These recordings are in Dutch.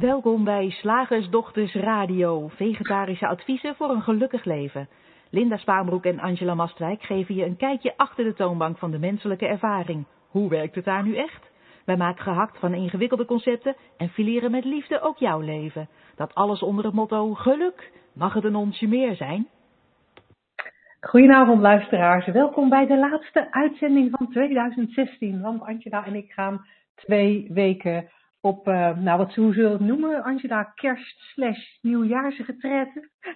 Welkom bij Slagersdochters Radio, vegetarische adviezen voor een gelukkig leven. Linda Spaanbroek en Angela Mastwijk geven je een kijkje achter de toonbank van de menselijke ervaring. Hoe werkt het daar nu echt? Wij maken gehakt van ingewikkelde concepten en fileren met liefde ook jouw leven. Dat alles onder het motto geluk. Mag het een onsje meer zijn? Goedenavond luisteraars, welkom bij de laatste uitzending van 2016. Want Angela en ik gaan twee weken op, uh, nou wat hoe zullen we het noemen, Angela, kerst slash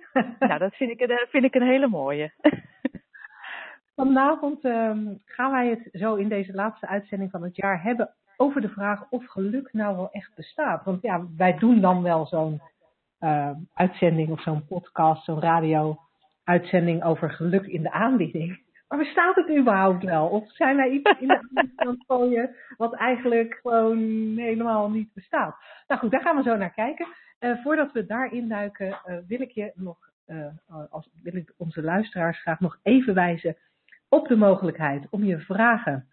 nou, dat vind ik, een, vind ik een hele mooie. Vanavond um, gaan wij het zo in deze laatste uitzending van het jaar hebben over de vraag of geluk nou wel echt bestaat. Want ja, wij doen dan wel zo'n uh, uitzending of zo'n podcast, zo'n radio-uitzending over geluk in de aanbieding. Bestaat het überhaupt wel? Of zijn wij iets in de aanbieding aan het wat eigenlijk gewoon helemaal niet bestaat? Nou goed, daar gaan we zo naar kijken. Uh, voordat we daarin duiken, uh, wil ik je nog, als, wil ik onze luisteraars graag nog even wijzen op de mogelijkheid om je vragen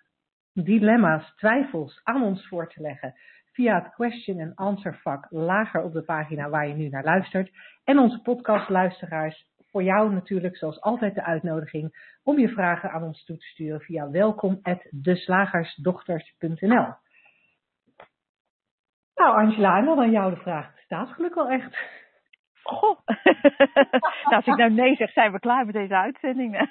dilemma's, twijfels aan ons voor te leggen via het question and answer vak lager op de pagina waar je nu naar luistert. En onze podcastluisteraars, voor jou natuurlijk zoals altijd de uitnodiging om je vragen aan ons toe te sturen via welkom@deslagersdochters.nl. Nou Angela, en dan aan jou de vraag, bestaat geluk wel echt? Goh. nou, als ik nou nee zeg, zijn we klaar met deze uitzending.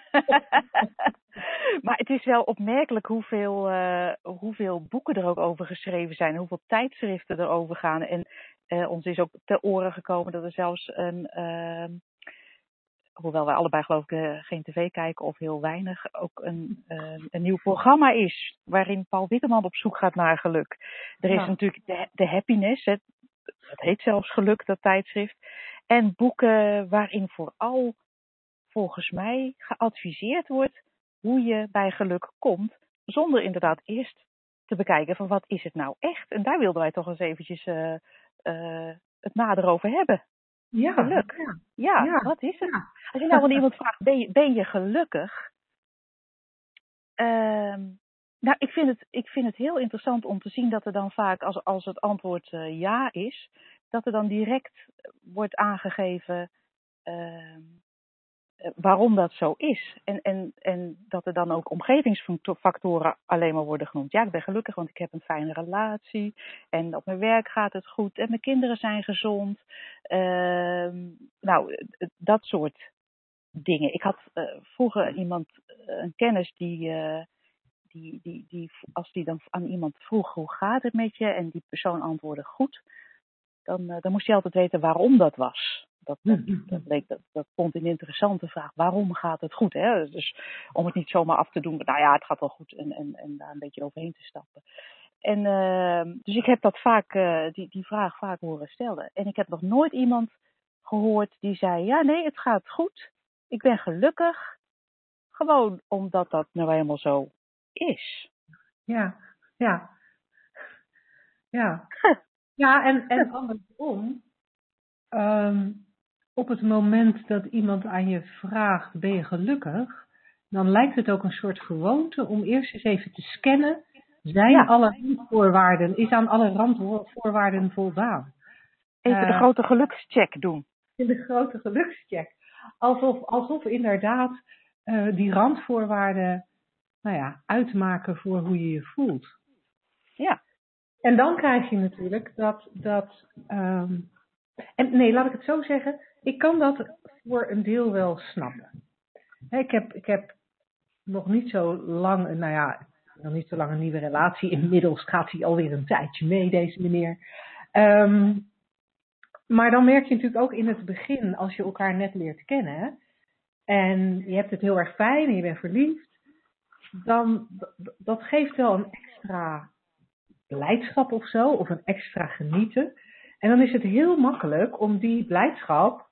maar het is wel opmerkelijk hoeveel, uh, hoeveel boeken er ook over geschreven zijn. Hoeveel tijdschriften er over gaan. En uh, ons is ook ter oren gekomen dat er zelfs een... Uh, hoewel wij allebei geloof ik uh, geen tv kijken of heel weinig, ook een, uh, een nieuw programma is waarin Paul Witteman op zoek gaat naar geluk. Er is ja. natuurlijk de, de happiness, het, het heet zelfs geluk, dat tijdschrift. En boeken waarin vooral volgens mij geadviseerd wordt hoe je bij geluk komt, zonder inderdaad eerst te bekijken van wat is het nou echt. En daar wilden wij toch eens eventjes uh, uh, het nader over hebben. Ja, geluk. Ja, ja, ja wat is het? Ja. Als je nou aan iemand vraagt, ben je, ben je gelukkig? Uh, nou, ik vind, het, ik vind het heel interessant om te zien dat er dan vaak, als, als het antwoord uh, ja is, dat er dan direct wordt aangegeven uh, waarom dat zo is. En, en, en dat er dan ook omgevingsfactoren alleen maar worden genoemd. Ja, ik ben gelukkig, want ik heb een fijne relatie. En op mijn werk gaat het goed. En mijn kinderen zijn gezond. Uh, nou, dat soort dingen. Ik had uh, vroeger iemand, een kennis die die, die, die, als die dan aan iemand vroeg hoe gaat het met je en die persoon antwoordde goed, dan, dan moest hij altijd weten waarom dat was. Dat, dat, dat, leek, dat, dat vond een interessante vraag. Waarom gaat het goed? Hè? Dus om het niet zomaar af te doen. Nou ja, het gaat wel goed. En, en, en daar een beetje overheen te stappen. En, uh, dus ik heb dat vaak, uh, die, die vraag vaak horen stellen. En ik heb nog nooit iemand gehoord die zei: Ja, nee, het gaat goed. Ik ben gelukkig. Gewoon omdat dat nou helemaal zo is. Ja, ja. Ja. Ja, en, en andersom. Um, op het moment dat iemand aan je vraagt, ben je gelukkig? Dan lijkt het ook een soort gewoonte om eerst eens even te scannen. Zijn ja. alle randvoorwaarden, is aan alle randvoorwaarden voldaan? Even uh, de grote gelukscheck doen. De grote gelukscheck. Alsof, alsof inderdaad uh, die randvoorwaarden nou ja, uitmaken voor hoe je je voelt. Ja. En dan krijg je natuurlijk dat. dat um, en nee, laat ik het zo zeggen. Ik kan dat voor een deel wel snappen. Ik heb, ik heb nog niet zo lang, nou ja, nog niet zo lang een nieuwe relatie. Inmiddels gaat hij alweer een tijdje mee, deze meneer. Um, maar dan merk je natuurlijk ook in het begin, als je elkaar net leert kennen. En je hebt het heel erg fijn en je bent verliefd dan dat geeft wel een extra blijdschap of zo, of een extra genieten. En dan is het heel makkelijk om die blijdschap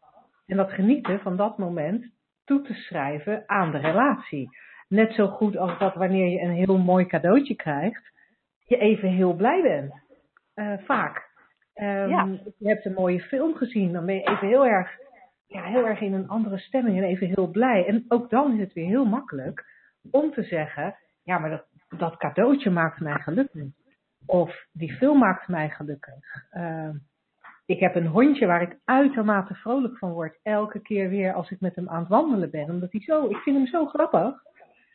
en dat genieten van dat moment toe te schrijven aan de relatie. Net zo goed als dat wanneer je een heel mooi cadeautje krijgt, je even heel blij bent. Uh, vaak. Um, ja. Je hebt een mooie film gezien, dan ben je even heel erg, ja, heel erg in een andere stemming en even heel blij. En ook dan is het weer heel makkelijk om te zeggen, ja, maar dat, dat cadeautje maakt mij gelukkig. Of die film maakt mij gelukkig. Uh, ik heb een hondje waar ik uitermate vrolijk van word. Elke keer weer als ik met hem aan het wandelen ben. Omdat hij zo, ik vind hem zo grappig.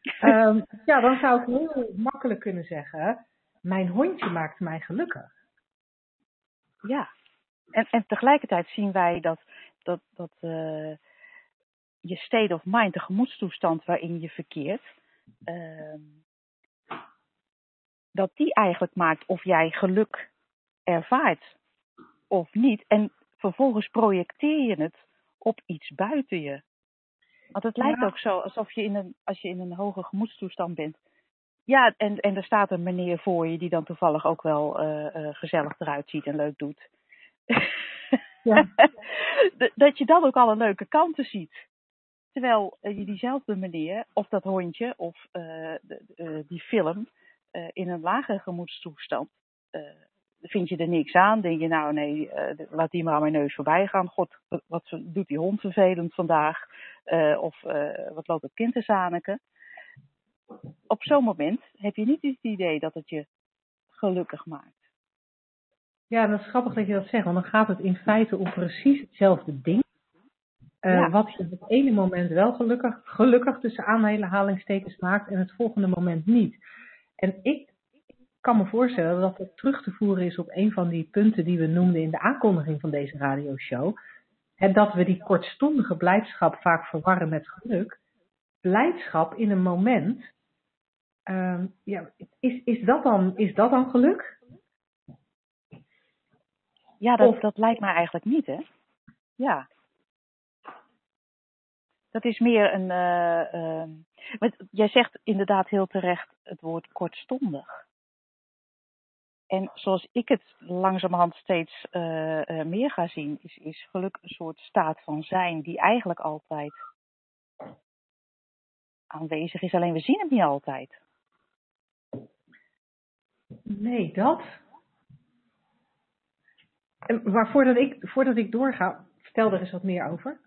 Ehm, ja, dan zou ik heel makkelijk kunnen zeggen, mijn hondje maakt mij gelukkig. Ja, en, en tegelijkertijd zien wij dat, dat, dat uh, je state of mind, de gemoedstoestand waarin je verkeert, uh, dat die eigenlijk maakt of jij geluk ervaart of niet. En vervolgens projecteer je het op iets buiten je. Want het lijkt ook zo alsof je in een, als je in een hoge gemoedstoestand bent. Ja, en, en er staat een meneer voor je die dan toevallig ook wel uh, uh, gezellig eruit ziet en leuk doet. Ja. dat je dan ook alle leuke kanten ziet. Terwijl uh, je diezelfde meneer, of dat hondje, of de, die film, in een lage gemoedstoestand vind je er niks aan. Denk je, nou nee, uh, laat die maar aan mijn neus voorbij gaan. God, wat doet die hond vervelend vandaag? Uh, of uh, wat loopt het kind te zaniken? Op zo'n moment heb je niet het idee dat het je gelukkig maakt. Ja, dat is grappig dat je dat zegt, want dan gaat het in feite om precies hetzelfde ding. Ja. Wat je op het ene moment wel gelukkig, gelukkig tussen aanhalingstekens maakt en het volgende moment niet. En ik kan me voorstellen dat het terug te voeren is op een van die punten die we noemden in de aankondiging van deze radioshow. En dat we die kortstondige blijdschap vaak verwarren met geluk. Blijdschap in een moment, uh, ja, is, is, dat dan, is dat dan geluk? Ja, dat, of, dat lijkt mij eigenlijk niet, hè? Ja. Dat is meer een. Uh, uh, jij zegt inderdaad heel terecht het woord kortstondig. En zoals ik het langzamerhand steeds uh, uh, meer ga zien, is, is geluk een soort staat van zijn die eigenlijk altijd aanwezig is. Alleen we zien het niet altijd. Nee, dat. Maar voordat ik, voordat ik doorga, vertel er eens wat meer over.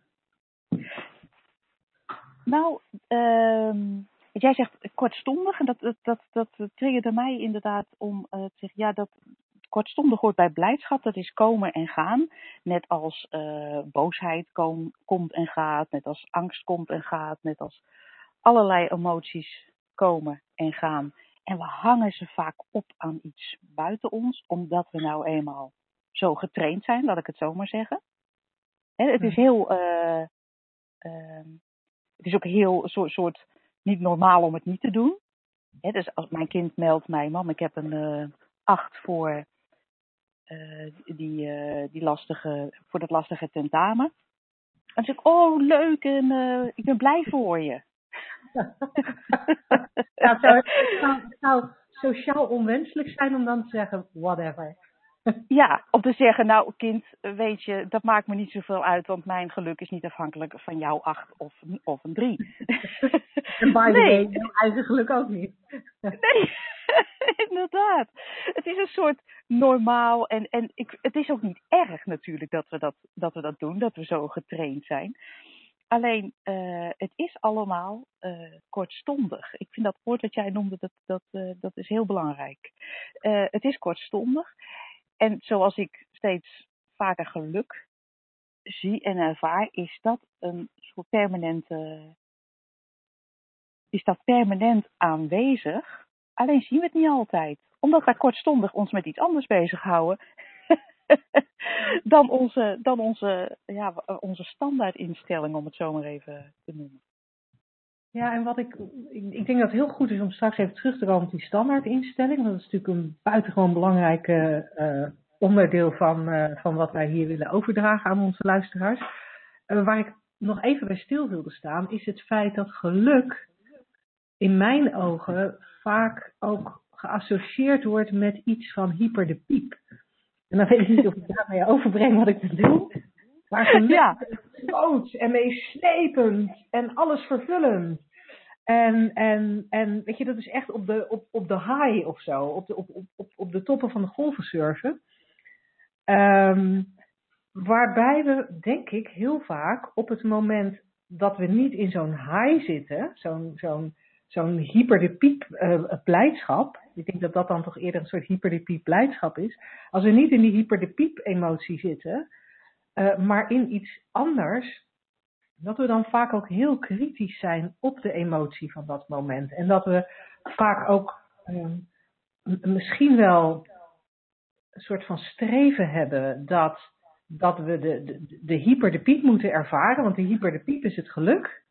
Nou, uh, jij zegt kortstondig en dat, dat, dat, dat triggerde mij inderdaad om uh, te zeggen, ja, dat kortstondig hoort bij blijdschap, dat is komen en gaan. Net als uh, boosheid kom, komt en gaat, net als angst komt en gaat, net als allerlei emoties komen en gaan. En we hangen ze vaak op aan iets buiten ons, omdat we nou eenmaal zo getraind zijn, laat ik het zo maar zeggen. Het is heel, uh, het is ook heel soort, soort niet normaal om het niet te doen. dus als mijn kind meldt mij, mam, ik heb een uh, acht voor, uh, die, uh, die lastige, voor dat lastige tentamen. Dan zeg ik, oh leuk en ik ben blij voor je. ja, zou, het zou sociaal onwenselijk zijn om dan te zeggen, whatever. Ja, om te zeggen, nou kind, weet je, dat maakt me niet zoveel uit, want mijn geluk is niet afhankelijk van jouw acht of, of een drie. En by the nee. way, jouw eigen geluk ook niet. Nee, inderdaad. Het is een soort normaal en, en ik, het is ook niet erg natuurlijk dat we dat, dat we dat doen, dat we zo getraind zijn. Alleen, uh, het is allemaal uh, kortstondig. Ik vind dat woord dat jij noemde, dat, dat, uh, dat is heel belangrijk. het is kortstondig. En zoals ik steeds vaker geluk zie en ervaar, is dat een soort permanente. Is dat permanent aanwezig? Alleen zien we het niet altijd. Omdat wij kortstondig ons met iets anders bezighouden. dan onze, dan onze, ja, onze standaardinstelling, om het zo maar even te noemen. Ja, en wat ik, ik, denk dat het heel goed is om straks even terug te komen op die standaardinstelling. Dat is natuurlijk een buitengewoon belangrijk uh, onderdeel van, uh, van wat wij hier willen overdragen aan onze luisteraars. Uh, waar ik nog even bij stil wilde staan, is het feit dat geluk in mijn ogen vaak ook geassocieerd wordt met iets van hyper de piep. En dan weet ik niet of ik daarmee overbreng wat ik bedoel. Maar geluk ja. groot en meeslepend en alles vervullend. En, en, en weet je, dat is echt op de, op, op de high of zo, op de, op, op, op de toppen van de golven surfen. Um, waarbij we, denk ik, heel vaak op het moment dat we niet in zo'n high zitten, zo'n zo'n zo'n hyper de piep uh, blijdschap, Ik denk dat dat dan toch eerder een soort hyperdepiep blijdschap is. Als we niet in die hyperdepiep emotie zitten, uh, maar in iets anders, dat we dan vaak ook heel kritisch zijn op de emotie van dat moment. En dat we vaak ook uh, misschien wel een soort van streven hebben dat, dat we de, de, de hyper de piep moeten ervaren, want de hyper de piep is het geluk.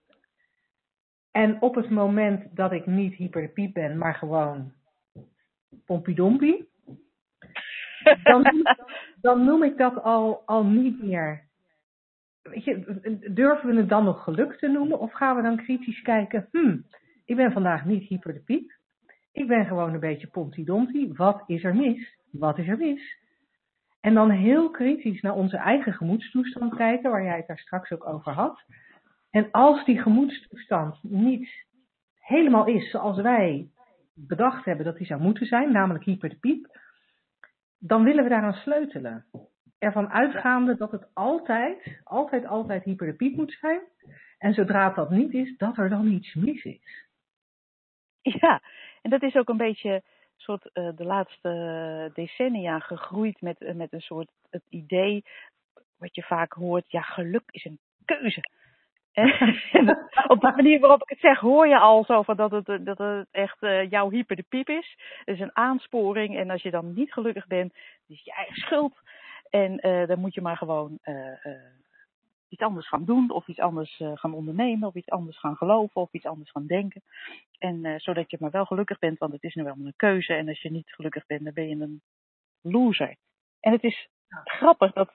En op het moment dat ik niet hyper de piep ben, maar gewoon pompiedompie, dan, dan noem ik dat al, al niet meer. Weet durven we het dan nog geluk te noemen? Of gaan we dan kritisch kijken, hmm, ik ben vandaag niet hyper de piep. Ik ben gewoon een beetje pompiedompie. Wat is er mis? Wat is er mis? En dan heel kritisch naar onze eigen gemoedstoestand kijken, waar jij het daar straks ook over had. En als die gemoedstoestand niet helemaal is zoals wij bedacht hebben dat die zou moeten zijn, namelijk hyper de piep, dan willen we daaraan sleutelen. Ervan uitgaande dat het altijd, altijd, altijd hyper de piep moet zijn. En zodra het dat niet is, dat er dan iets mis is. Ja, en dat is ook een beetje soort, uh, de laatste decennia gegroeid met, uh, met een soort het idee, wat je vaak hoort, ja, geluk is een keuze. En op de manier waarop ik het zeg, hoor je al zo van dat het, dat het echt uh, jouw hyper de piep is. Het is een aansporing en als je dan niet gelukkig bent, is je eigen schuld. En dan moet je maar gewoon iets anders gaan doen, of iets anders gaan ondernemen, of iets anders gaan geloven, of iets anders gaan denken. En zodat je maar wel gelukkig bent, want het is nu wel een keuze. En als je niet gelukkig bent, dan ben je een loser. En het is grappig dat,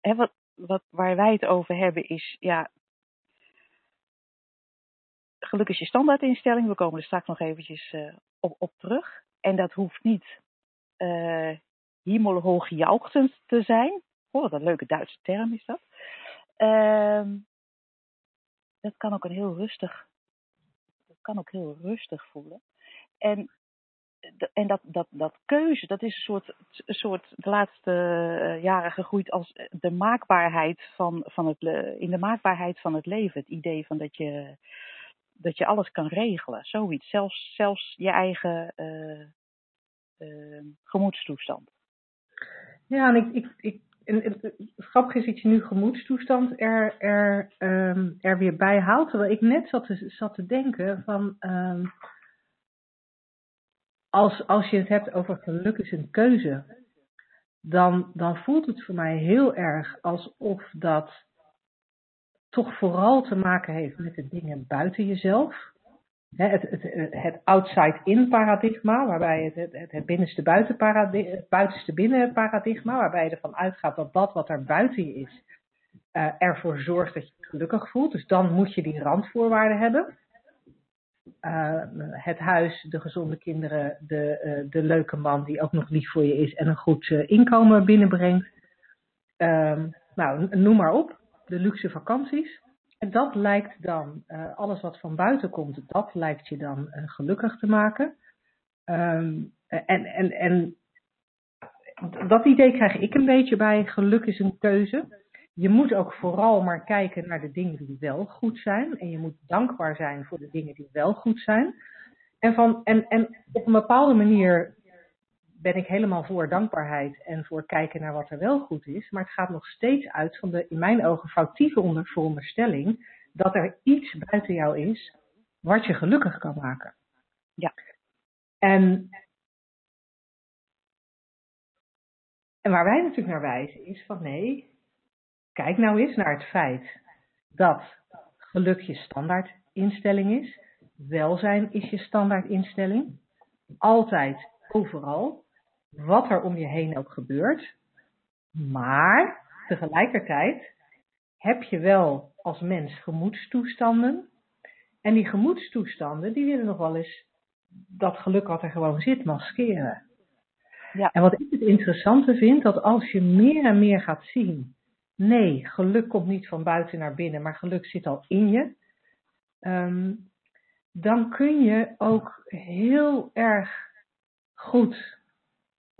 hè, wat, wat, waar wij het over hebben is, ja, gelukkig is je standaardinstelling. We komen er straks nog eventjes uh, op, op terug. En dat hoeft niet uh, hemelhoogjuichend te zijn. Oh, wat een leuke Duitse term is dat. Uh, dat kan ook een heel rustig, dat kan ook heel rustig voelen. En, en dat, dat, dat keuze, dat is een soort, een soort de laatste eh, jaren gegroeid als de maakbaarheid van, van het, in de maakbaarheid van het leven. Het idee van dat je, dat je alles kan regelen, zoiets. Zelfs, zelfs je eigen uh, gemoedstoestand. Ja, en ik, ik, ik en het grappige is dat je nu gemoedstoestand er, er, um, er weer bij haalt. Terwijl ik net zat te, zat te denken van. Um, als, als je het hebt over geluk is een keuze. Dan, dan voelt het voor mij heel erg alsof dat toch vooral te maken heeft met de dingen buiten jezelf het, het, outside-in paradigma, waarbij het, het, binnenste buiten paradigma, buitenste binnen paradigma, waarbij je ervan uitgaat dat dat wat er buiten je is, uh, ervoor zorgt dat je je gelukkig voelt. Dus dan moet je die randvoorwaarden hebben. Uh, het huis, de gezonde kinderen, de, uh, de leuke man die ook nog lief voor je is en een goed inkomen binnenbrengt. Ehm, nou, noem maar op. De luxe vakanties. En dat lijkt dan, uh, alles wat van buiten komt, dat lijkt je dan uh, gelukkig te maken. Um, en, en, en dat idee krijg ik een beetje bij geluk is een keuze. Je moet ook vooral maar kijken naar de dingen die wel goed zijn. En je moet dankbaar zijn voor de dingen die wel goed zijn. En, van, en, en op een bepaalde manier ben ik helemaal voor dankbaarheid en voor kijken naar wat er wel goed is. Maar het gaat nog steeds uit van de, in mijn ogen, foutieve veronderstelling dat er iets buiten jou is wat je gelukkig kan maken. Ja. En, en waar wij natuurlijk naar wijzen is van nee, kijk nou eens naar het feit dat geluk je standaardinstelling is. Welzijn is je standaardinstelling. Altijd, overal wat er om je heen ook gebeurt. Maar tegelijkertijd heb je wel als mens gemoedstoestanden. En die gemoedstoestanden, die willen nog wel eens dat geluk wat er gewoon zit maskeren. Ja. En wat ik het interessante vind, dat als je meer en meer gaat zien, nee, geluk komt niet van buiten naar binnen, maar geluk zit al in je, um, dan kun je ook heel erg goed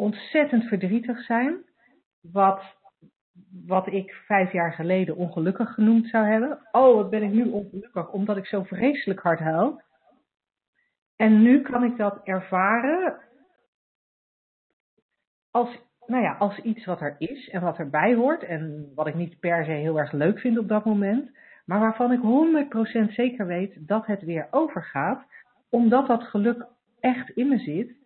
ontzettend verdrietig zijn. Wat, wat ik vijf jaar geleden ongelukkig genoemd zou hebben. Oh, wat ben ik nu ongelukkig omdat ik zo vreselijk hard huil. En nu kan ik dat ervaren als, nou ja, als iets wat er is en wat erbij hoort. En wat ik niet per se heel erg leuk vind op dat moment. Maar waarvan ik 100% zeker weet dat het weer overgaat. Omdat dat geluk echt in me zit.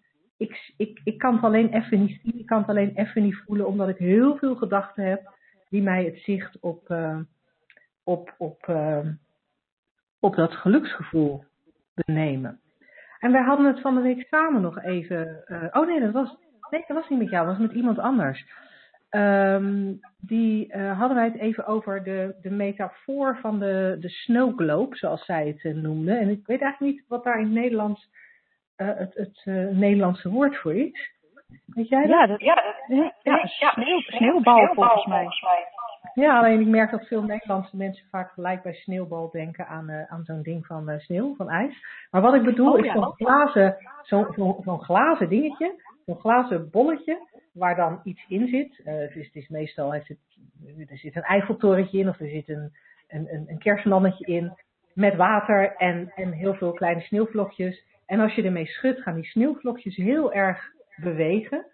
Ik, ik, kan het alleen even niet zien, ik kan het alleen even niet voelen. Omdat ik heel veel gedachten heb die mij het zicht op, uh, op, op, uh, op dat geluksgevoel benemen. En wij hadden het van de week samen nog even. Uh, oh nee, dat was, nee, dat was niet met jou, dat was met iemand anders. Um, die hadden wij het even over de, de metafoor van de, de snow globe, zoals zij het noemde. En ik weet eigenlijk niet wat daar in het Nederlands uh, het, het Nederlandse woord voor is. Weet jij dat? Ja, dat, ja, ja, ja, sneeuw, sneeuwbal volgens mij. Ja, alleen ik merk dat veel Nederlandse mensen vaak gelijk bij sneeuwbal denken aan, uh, aan zo'n ding van uh, sneeuw, van ijs. Maar wat ik bedoel oh, is zo'n glazen, zo'n zo, zo glazen dingetje, zo'n glazen bolletje, waar dan iets in zit. Uh, dus het is meestal, heeft het, er zit een Eiffeltorentje in of er zit een, een, een, een kerstmannetje in met water en, en heel veel kleine sneeuwvlokjes. En als je ermee schudt, gaan die sneeuwvlokjes heel erg bewegen.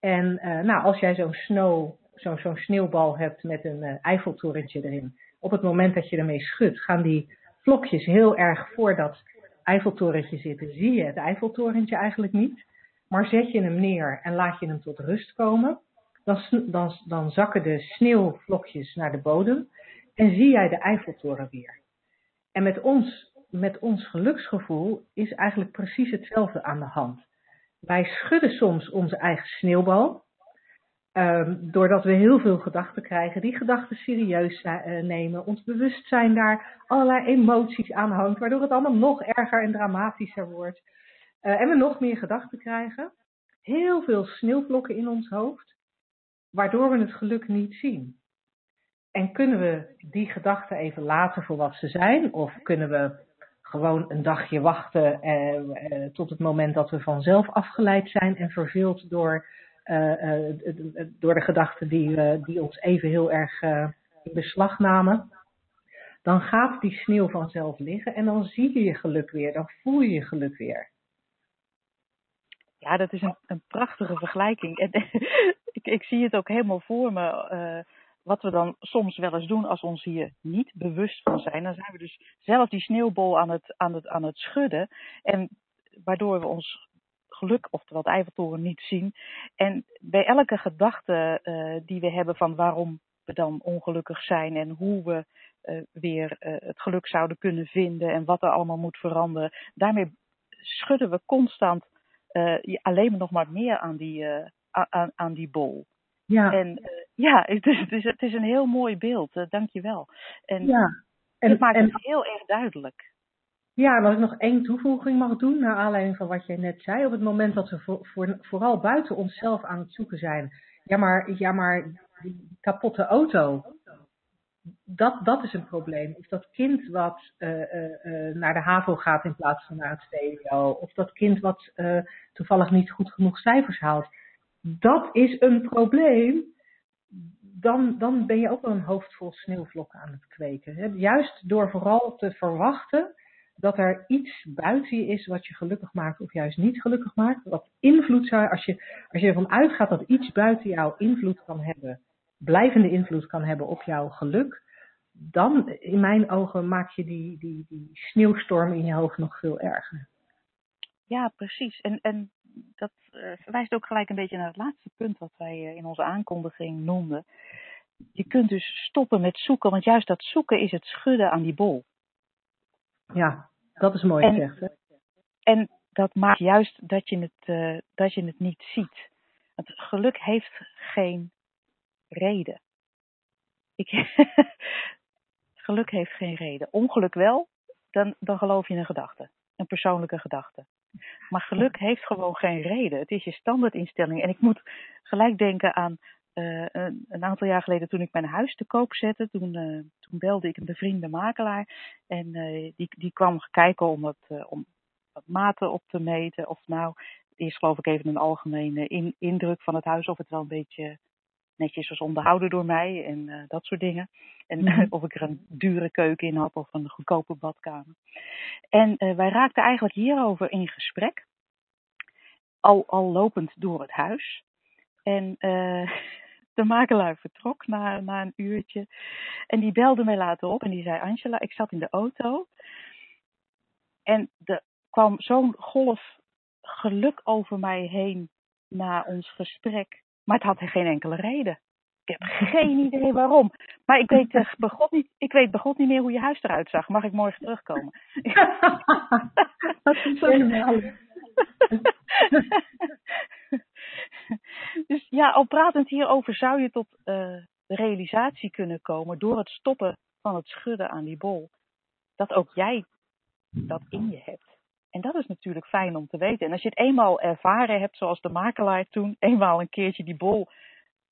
En nou, als jij zo'n snow zo'n zo sneeuwbal hebt met een uh, Eiffeltorentje erin. Op het moment dat je ermee schudt, gaan die vlokjes heel erg voor dat Eiffeltorentje zitten. Zie je het Eiffeltorentje eigenlijk niet. Maar zet je hem neer en laat je hem tot rust komen, dan, dan, dan zakken de sneeuwvlokjes naar de bodem en zie jij de Eiffeltoren weer. En met ons, met ons geluksgevoel is eigenlijk precies hetzelfde aan de hand. Wij schudden soms onze eigen sneeuwbal, Um, doordat we heel veel gedachten krijgen, die gedachten serieus uh, nemen, ons bewustzijn daar allerlei emoties aan hangt, waardoor het allemaal nog erger en dramatischer wordt. Uh, en we nog meer gedachten krijgen. Heel veel sneeuwvlokken in ons hoofd, waardoor we het geluk niet zien. En kunnen we die gedachten even laten ze zijn, of kunnen we gewoon een dagje wachten uh, tot het moment dat we vanzelf afgeleid zijn en verveeld door uh, door de gedachten die, die ons even heel erg in beslag namen, dan gaat die sneeuw vanzelf liggen en dan zie je je geluk weer, dan voel je je geluk weer. Ja, dat is een, een prachtige vergelijking. Ik, ik, zie het ook helemaal voor me. Uh, wat we dan soms wel eens doen als we ons hier niet bewust van zijn. Dan zijn we dus zelf die sneeuwbol aan het, aan het, aan het schudden. En waardoor we ons geluk, oftewel de Eiffeltoren, niet zien. En bij elke gedachte uh, die we hebben van waarom we dan ongelukkig zijn en hoe we uh, weer uh, het geluk zouden kunnen vinden en wat er allemaal moet veranderen, daarmee schudden we constant alleen nog maar meer aan die, aan, aan die bol. Ja. En ja, het is, het, is, het is een heel mooi beeld, dank je wel. En, ja. en het maakt en, het heel erg duidelijk. Ja, en als ik nog één toevoeging mag doen, naar aanleiding van wat jij net zei. Op het moment dat we voor, voor, vooral buiten onszelf aan het zoeken zijn. Ja, maar, ja, maar die kapotte auto. Dat, dat is een probleem. Of dat kind wat uh, uh, naar de HAVO gaat in plaats van naar het VWO. Of dat kind wat uh, toevallig niet goed genoeg cijfers haalt. Dat is een probleem. Dan, dan ben je ook wel een hoofd vol sneeuwvlokken aan het kweken. Juist door vooral te verwachten dat er iets buiten je is wat je gelukkig maakt of juist niet gelukkig maakt. Wat invloed zou, als je, als je ervan uitgaat dat iets buiten jou invloed kan hebben, blijvende invloed kan hebben op jouw geluk, dan in mijn ogen maak je die, die, die sneeuwstorm in je hoofd nog veel erger. Ja, precies. En, en dat uh, verwijst ook gelijk een beetje naar het laatste punt wat wij uh, in onze aankondiging noemden. Je kunt dus stoppen met zoeken, want juist dat zoeken is het schudden aan die bol. Ja, dat is mooi gezegd. Hè? En dat maakt juist dat je het, uh, dat je het niet ziet. Want geluk heeft geen reden. Ik, geluk heeft geen reden. Ongeluk wel, dan, dan geloof je in een gedachte. Een persoonlijke gedachte. Maar geluk heeft gewoon geen reden. Het is je standaardinstelling. En ik moet gelijk denken aan uh, een, aantal jaar geleden toen ik mijn huis te koop zette, toen, uh, toen belde ik een bevriende makelaar en uh, die, die kwam kijken om het, om maten op te meten. Of nou, eerst geloof ik even een algemene in, indruk van het huis, of het wel een beetje netjes was onderhouden door mij en eh, dat soort dingen. En Mhm. of ik er een dure keuken in had of een goedkope badkamer. En eh, wij raakten eigenlijk hierover in gesprek. Al, al lopend door het huis. En eh, de makelaar vertrok na, na een uurtje. En die belde mij later op en die zei: Angela, ik zat in de auto. En er kwam zo'n golf geluk over mij heen na ons gesprek. Maar het had geen enkele reden. Ik heb geen idee waarom. Maar ik weet, eh, God niet, ik weet bij God niet meer hoe je huis eruit zag. Mag ik morgen terugkomen? Dat is helemaal. dus ja, al pratend hierover zou je tot eh, de realisatie kunnen komen door het stoppen van het schudden aan die bol. Dat ook jij dat in je hebt. En dat is natuurlijk fijn om te weten. En als je het eenmaal ervaren hebt, zoals de makelaar toen, eenmaal een keertje die bol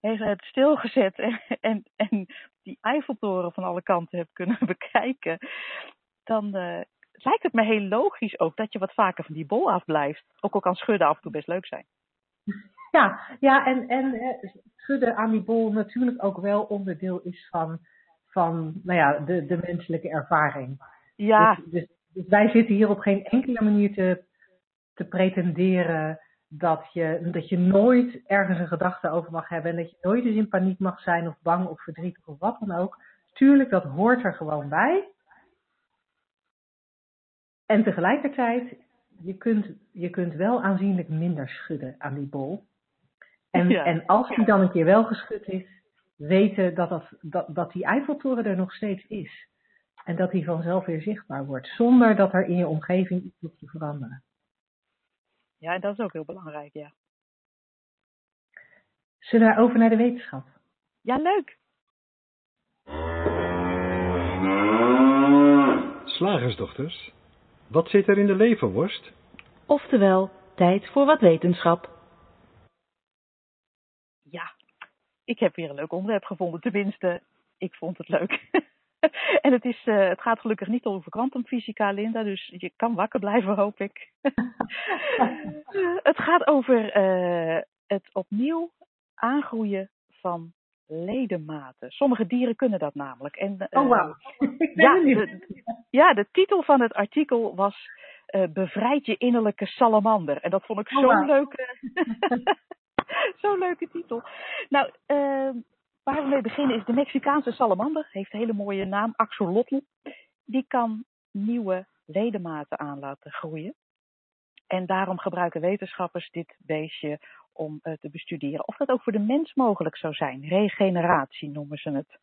heeft hebt stilgezet en, en, en die Eiffeltoren van alle kanten hebt kunnen bekijken, dan eh, lijkt het me heel logisch ook dat je wat vaker van die bol afblijft. Ook al kan schudden af en toe best leuk zijn. Ja, ja en, en eh, schudden aan die bol natuurlijk ook wel onderdeel is van, van nou ja, de, de menselijke ervaring. Ja, Dus, dus, dus wij zitten hier op geen enkele manier te, te pretenderen dat je, dat je nooit ergens een gedachte over mag hebben en dat je nooit eens in paniek mag zijn of bang of verdrietig of wat dan ook. Tuurlijk, dat hoort er gewoon bij. En tegelijkertijd, je kunt, je kunt wel aanzienlijk minder schudden aan die bol. En, Ja. en als die dan een keer wel geschud is, weten dat, dat, dat, dat die Eiffeltoren er nog steeds is. En dat die vanzelf weer zichtbaar wordt, zonder dat er in je omgeving iets hoeft te veranderen. ja, en dat is ook heel belangrijk, ja. Zullen we over naar de wetenschap? Ja, leuk. Slagersdochters, wat zit er in de leverworst? Oftewel, tijd voor wat wetenschap. Ja, ik heb weer een leuk onderwerp gevonden. Tenminste, ik vond het leuk. en het, is, eh, het gaat gelukkig niet over kwantumfysica, Linda, dus je kan wakker blijven, hoop ik. Het gaat over eh, het opnieuw aangroeien van ledematen. Sommige dieren kunnen dat namelijk. En, eh, Oh, wauw. Ja, de, ja, de titel van het artikel was Bevrijd je innerlijke salamander. En dat vond ik Oh, zo'n leuke, zo'n leuke titel. Nou, eh, waar we mee beginnen is de Mexicaanse salamander. Heeft een hele mooie naam, axolotl. Die kan nieuwe ledematen aan laten groeien. En daarom gebruiken wetenschappers dit beestje om eh, te bestuderen of dat ook voor de mens mogelijk zou zijn. Regeneratie noemen ze het.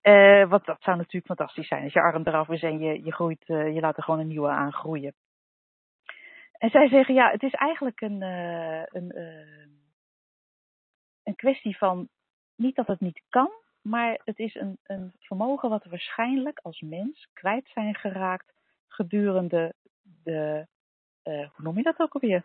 Eh, want dat zou natuurlijk fantastisch zijn als je arm eraf is en je, je, groeit, eh, je laat er gewoon een nieuwe aangroeien. En zij zeggen ja, het is eigenlijk een, een, een kwestie van niet dat het niet kan, maar het is een, een vermogen wat we waarschijnlijk als mens kwijt zijn geraakt gedurende de, eh, hoe noem je dat ook alweer?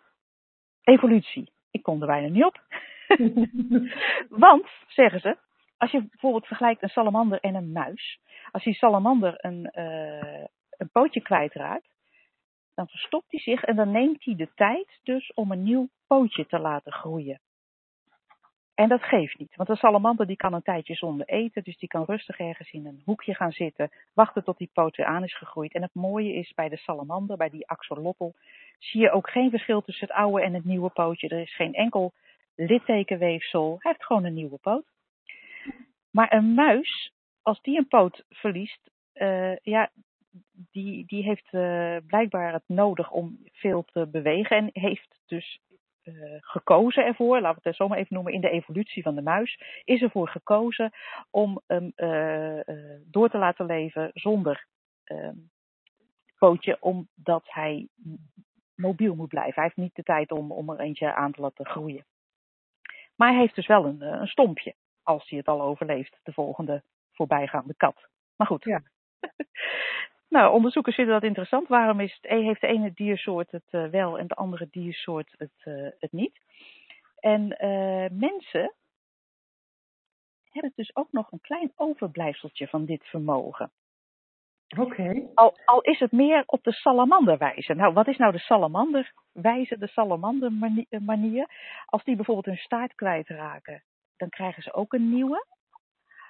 Evolutie. Ik kom er bijna niet op. Want, zeggen ze, als je bijvoorbeeld vergelijkt een salamander en een muis. Als die salamander een, eh, een pootje kwijtraakt, dan verstopt hij zich en dan neemt hij de tijd dus om een nieuw pootje te laten groeien. En dat geeft niet, want een salamander die kan een tijdje zonder eten, dus die kan rustig ergens in een hoekje gaan zitten, wachten tot die poot weer aan is gegroeid. En het mooie is bij de salamander, bij die axolotl, zie je ook geen verschil tussen het oude en het nieuwe pootje. Er is geen enkel littekenweefsel, hij heeft gewoon een nieuwe poot. Maar een muis, als die een poot verliest, eh, ja, die, die heeft eh, blijkbaar het nodig om veel te bewegen en heeft dus gekozen ervoor, laten we het zo maar even noemen, in de evolutie van de muis, is ervoor gekozen om hem eh, eh, door te laten leven zonder eh, pootje, omdat hij mobiel moet blijven. Hij heeft niet de tijd om, om er eentje aan te laten groeien. Maar hij heeft dus wel een, eh, een stompje, als hij het al overleeft, de volgende voorbijgaande kat. Maar goed. Ja. nou, onderzoekers vinden dat interessant. Waarom is het, heeft de ene diersoort het eh, wel en de andere diersoort het, eh, het niet? En eh, mensen hebben dus ook nog een klein overblijfseltje van dit vermogen. Oké. Al, al is het meer op de salamanderwijze. Nou, wat is nou de salamanderwijze, de salamandermanier? Als die bijvoorbeeld hun staart kwijtraken, dan krijgen ze ook een nieuwe.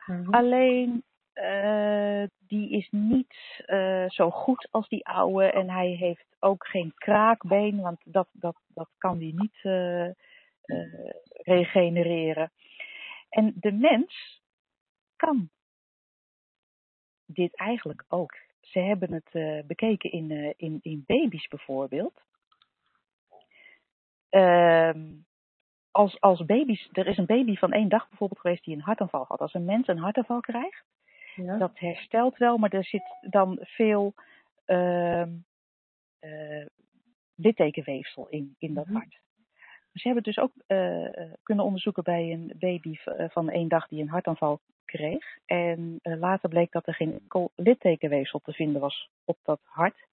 Mhm. Alleen eh, die is niet eh, zo goed als die oude en hij heeft ook geen kraakbeen, want dat, dat, dat kan die niet eh, regenereren. En de mens kan dit eigenlijk ook. Ze hebben het bekeken in, in, in baby's bijvoorbeeld. Ehm, als, als baby's, er is een baby van één dag bijvoorbeeld geweest die een hartaanval had. Als een mens een hartaanval krijgt, Ja. dat herstelt wel, maar er zit dan veel ehm, eh, littekenweefsel in, in dat Mhm. hart. Ze hebben dus ook eh, eh, kunnen onderzoeken bij een baby van één dag die een hartaanval kreeg. En later bleek dat er geen enkel littekenweefsel te vinden was op dat hart.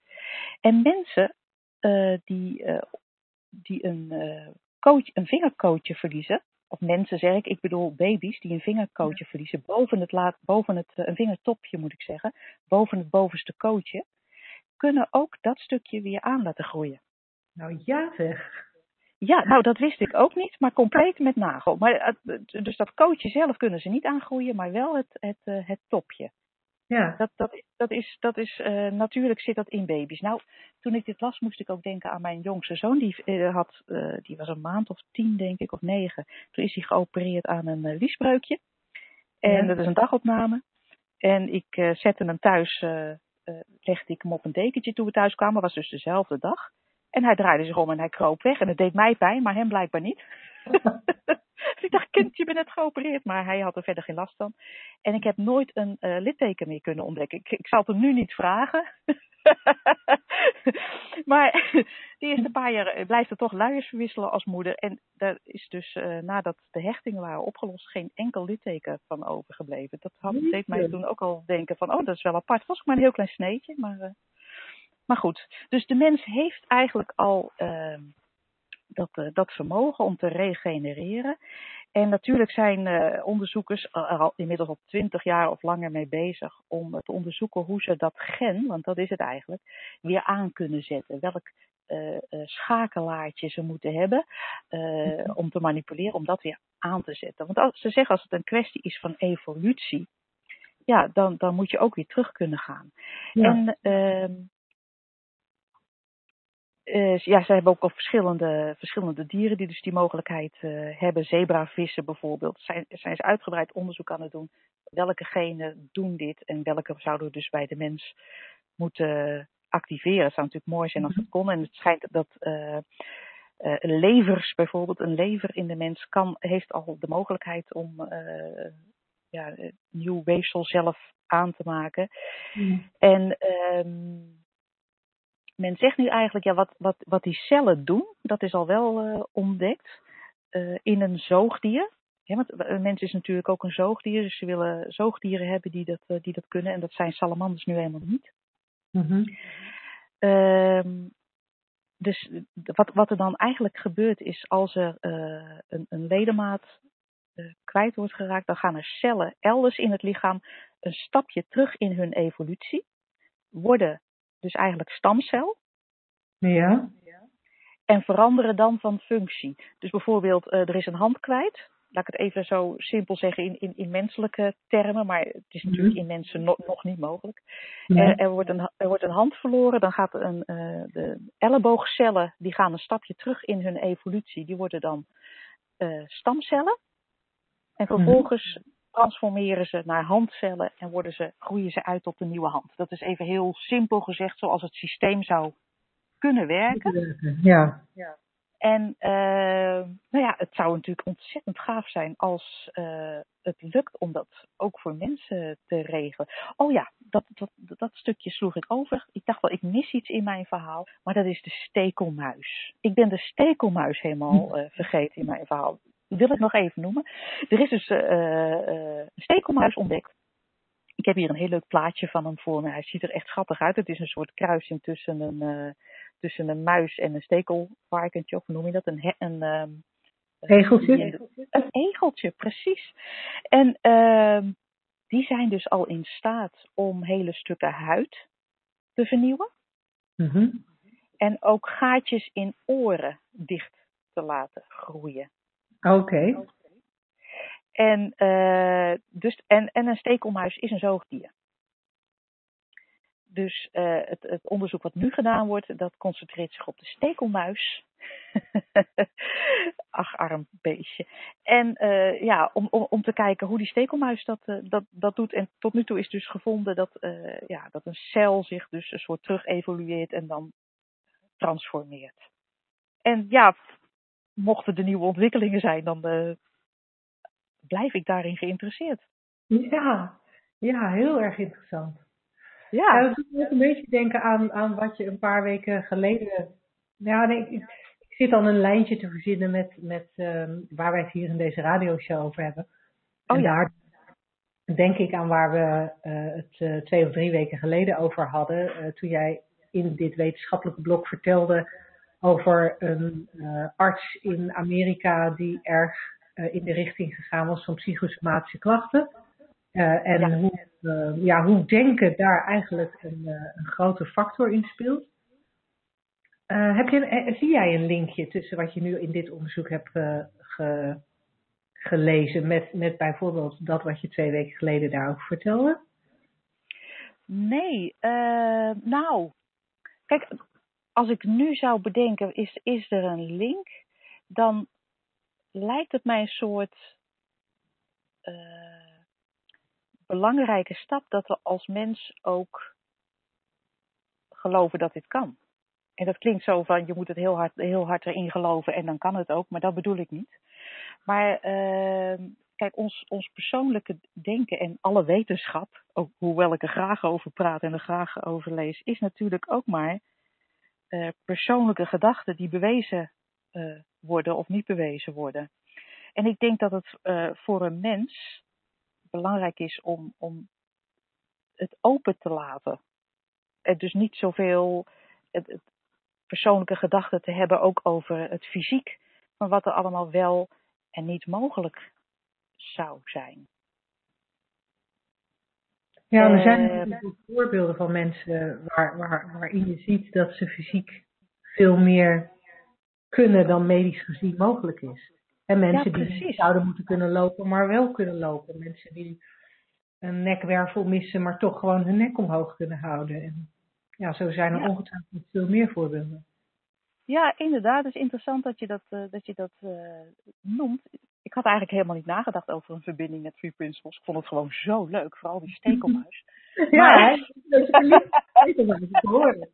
En mensen die, die een, coach, een vingerkootje verliezen, of mensen zeg ik, ik bedoel baby's die een vingerkootje verliezen, boven het, laat, boven het eh, een vingertopje moet ik zeggen, boven het bovenste kootje, kunnen ook dat stukje weer aan laten groeien. Nou ja zeg. Ja, nou dat wist ik ook niet, maar compleet met nagel. Maar, dus dat kootje zelf kunnen ze niet aangroeien, maar wel het, het, eh, het topje. Ja. Dat, dat, dat is, dat is eh, natuurlijk zit dat in baby's. Nou, toen ik dit las, moest ik ook denken aan mijn jongste zoon. Die, eh, had, eh, die was een maand of tien, denk ik, of negen. Toen is hij geopereerd aan een liesbreukje. En Ja. dat is een dagopname. En ik zette hem thuis, legde ik hem op een dekentje toen we thuis kwamen. was dus dezelfde dag. En hij draaide zich om en hij kroop weg. En het deed mij pijn, maar hem blijkbaar niet. Dus ik dacht, kind, je bent net geopereerd. Maar hij had er verder geen last van. En ik heb nooit een eh, litteken meer kunnen ontdekken. Ik, ik zal het hem nu niet vragen. maar die eerste paar jaar eh, blijft er toch luiers verwisselen als moeder. En daar is dus eh, nadat de hechtingen waren opgelost geen enkel litteken van overgebleven. Dat had, deed mij toen ook al denken van, oh dat is wel apart. Het was ook maar een heel klein sneetje. Maar, maar goed, dus de mens heeft eigenlijk al eh, dat, eh, dat vermogen om te regenereren. En natuurlijk zijn eh, onderzoekers er al inmiddels al twintig jaar of langer mee bezig om te onderzoeken hoe ze dat gen, want dat is het eigenlijk, weer aan kunnen zetten. Welk eh, eh, schakelaartje ze moeten hebben eh, om te manipuleren, om dat weer aan te zetten. Want als, ze zeggen als het een kwestie is van evolutie, ja, dan, dan moet je ook weer terug kunnen gaan. Ja. En eh, ja, ze hebben ook al verschillende, verschillende dieren die dus die mogelijkheid eh, hebben. Zebravissen bijvoorbeeld. Zijn, zijn ze uitgebreid onderzoek aan het doen. Welke genen doen dit en welke zouden we dus bij de mens moeten activeren. Het zou natuurlijk mooi zijn als dat kon. En het schijnt dat eh, levers bijvoorbeeld, een lever in de mens kan, heeft al de mogelijkheid om ja, nieuw weefsel zelf aan te maken. En ehm, men zegt nu eigenlijk, ja, wat, wat, wat die cellen doen, dat is al wel eh, ontdekt eh, in een zoogdier. Ja, want een mens is natuurlijk ook een zoogdier, dus ze willen zoogdieren hebben die dat, eh, die dat kunnen. En dat zijn salamanders nu helemaal niet. Mhm. Ehm, dus wat, wat er dan eigenlijk gebeurt is, als er eh, een, een ledemaat eh, kwijt wordt geraakt, dan gaan er cellen elders in het lichaam een stapje terug in hun evolutie, worden dus eigenlijk stamcel Ja. en veranderen dan van functie. Dus bijvoorbeeld, eh, er is een hand kwijt. Laat ik het even zo simpel zeggen in, in, in menselijke termen, maar het is natuurlijk Mhm. in mensen no- nog niet mogelijk. Er, er, wordt een, er wordt een hand verloren, dan gaat een, eh, de elleboogcellen die gaan een stapje terug in hun evolutie. Die worden dan eh, stamcellen. En vervolgens transformeren ze naar handcellen en worden ze, groeien ze uit tot een nieuwe hand. Dat is even heel simpel gezegd zoals het systeem zou kunnen werken. Ja. En eh, nou ja, het zou natuurlijk ontzettend gaaf zijn als eh, het lukt om dat ook voor mensen te regelen. Oh ja, dat, dat, dat stukje sloeg ik over. Ik dacht wel, ik mis iets in mijn verhaal, maar dat is de stekelmuis. Ik ben de stekelmuis helemaal eh, vergeten in mijn verhaal. Wil ik nog even noemen. Er is dus eh, eh, een stekelmuis ontdekt. Ik heb hier een heel leuk plaatje van hem voor me. Hij ziet er echt schattig uit. Het is een soort kruising tussen een, eh, tussen een muis en een stekelvarkentje. Of hoe noem je dat? Een, een, ehm, Egeltje? die- Een egeltje, precies. En ehm, die zijn dus al in staat om hele stukken huid te vernieuwen. Mhm. En ook gaatjes in oren dicht te laten groeien. Oké. En, uh, dus, en, en een stekelmuis is een zoogdier. Dus uh, het, het, onderzoek wat nu gedaan wordt, dat concentreert zich op de stekelmuis. Ach, arm beestje. En uh, ja, om, om, om te kijken hoe die stekelmuis dat, dat, dat doet. En tot nu toe is dus gevonden dat, ja, dat een cel zich dus een soort terug evolueert en dan transformeert. En ja, mochten er nieuwe ontwikkelingen zijn, dan blijf ik daarin geïnteresseerd. Ja, ja, heel erg interessant. Ja. ja dat doet me ook een beetje denken aan, aan wat je een paar weken geleden. Ja, nee, ik, ik zit dan een lijntje te verzinnen met, met um, waar wij het hier in deze radioshow over hebben. Oh, en ja. daar denk ik aan waar we uh, het uh, twee of drie weken geleden over hadden. Uh, toen jij in dit wetenschappelijke blok vertelde over een arts in Amerika die erg in de richting gegaan was van psychosomatische klachten. Uh, en ja. Hoe, ja, hoe denken daar eigenlijk een, een grote factor in speelt. heb je, zie jij een linkje tussen wat je nu in dit onderzoek hebt ge, gelezen met, met bijvoorbeeld dat wat je twee weken geleden daarover vertelde? Nee, nou, kijk, als ik nu zou bedenken, is, is er een link, dan lijkt het mij een soort belangrijke stap dat we als mens ook geloven dat dit kan. En dat klinkt zo van je moet het heel hard, heel hard erin geloven en dan kan het ook, maar dat bedoel ik niet. Maar uh, kijk, ons, ons persoonlijke denken en alle wetenschap, ook, hoewel ik er graag over praat en er graag over lees, is natuurlijk ook maar uh, persoonlijke gedachten die bewezen uh, worden of niet bewezen worden. En ik denk dat het uh, voor een mens belangrijk is om, om het open te laten. En dus niet zoveel het, persoonlijke gedachten te hebben ook over het fysiek, van wat er allemaal wel en niet mogelijk zou zijn. Ja, er zijn natuurlijk voorbeelden van mensen waar, waar, waarin je ziet dat ze fysiek veel meer kunnen dan medisch gezien mogelijk is. En mensen ja, die niet zouden moeten kunnen lopen, maar wel kunnen lopen. Mensen die een nekwervel missen, maar toch gewoon hun nek omhoog kunnen houden. En ja, zo zijn er ja. ongetwijfeld veel meer voorbeelden. Ja, inderdaad. Het is interessant dat je dat, uh, dat, je dat uh, noemt. Ik had eigenlijk helemaal niet nagedacht over een verbinding met Three Principles. Ik vond het gewoon zo leuk, vooral die stekelmuis. ja, maar... dat is horen.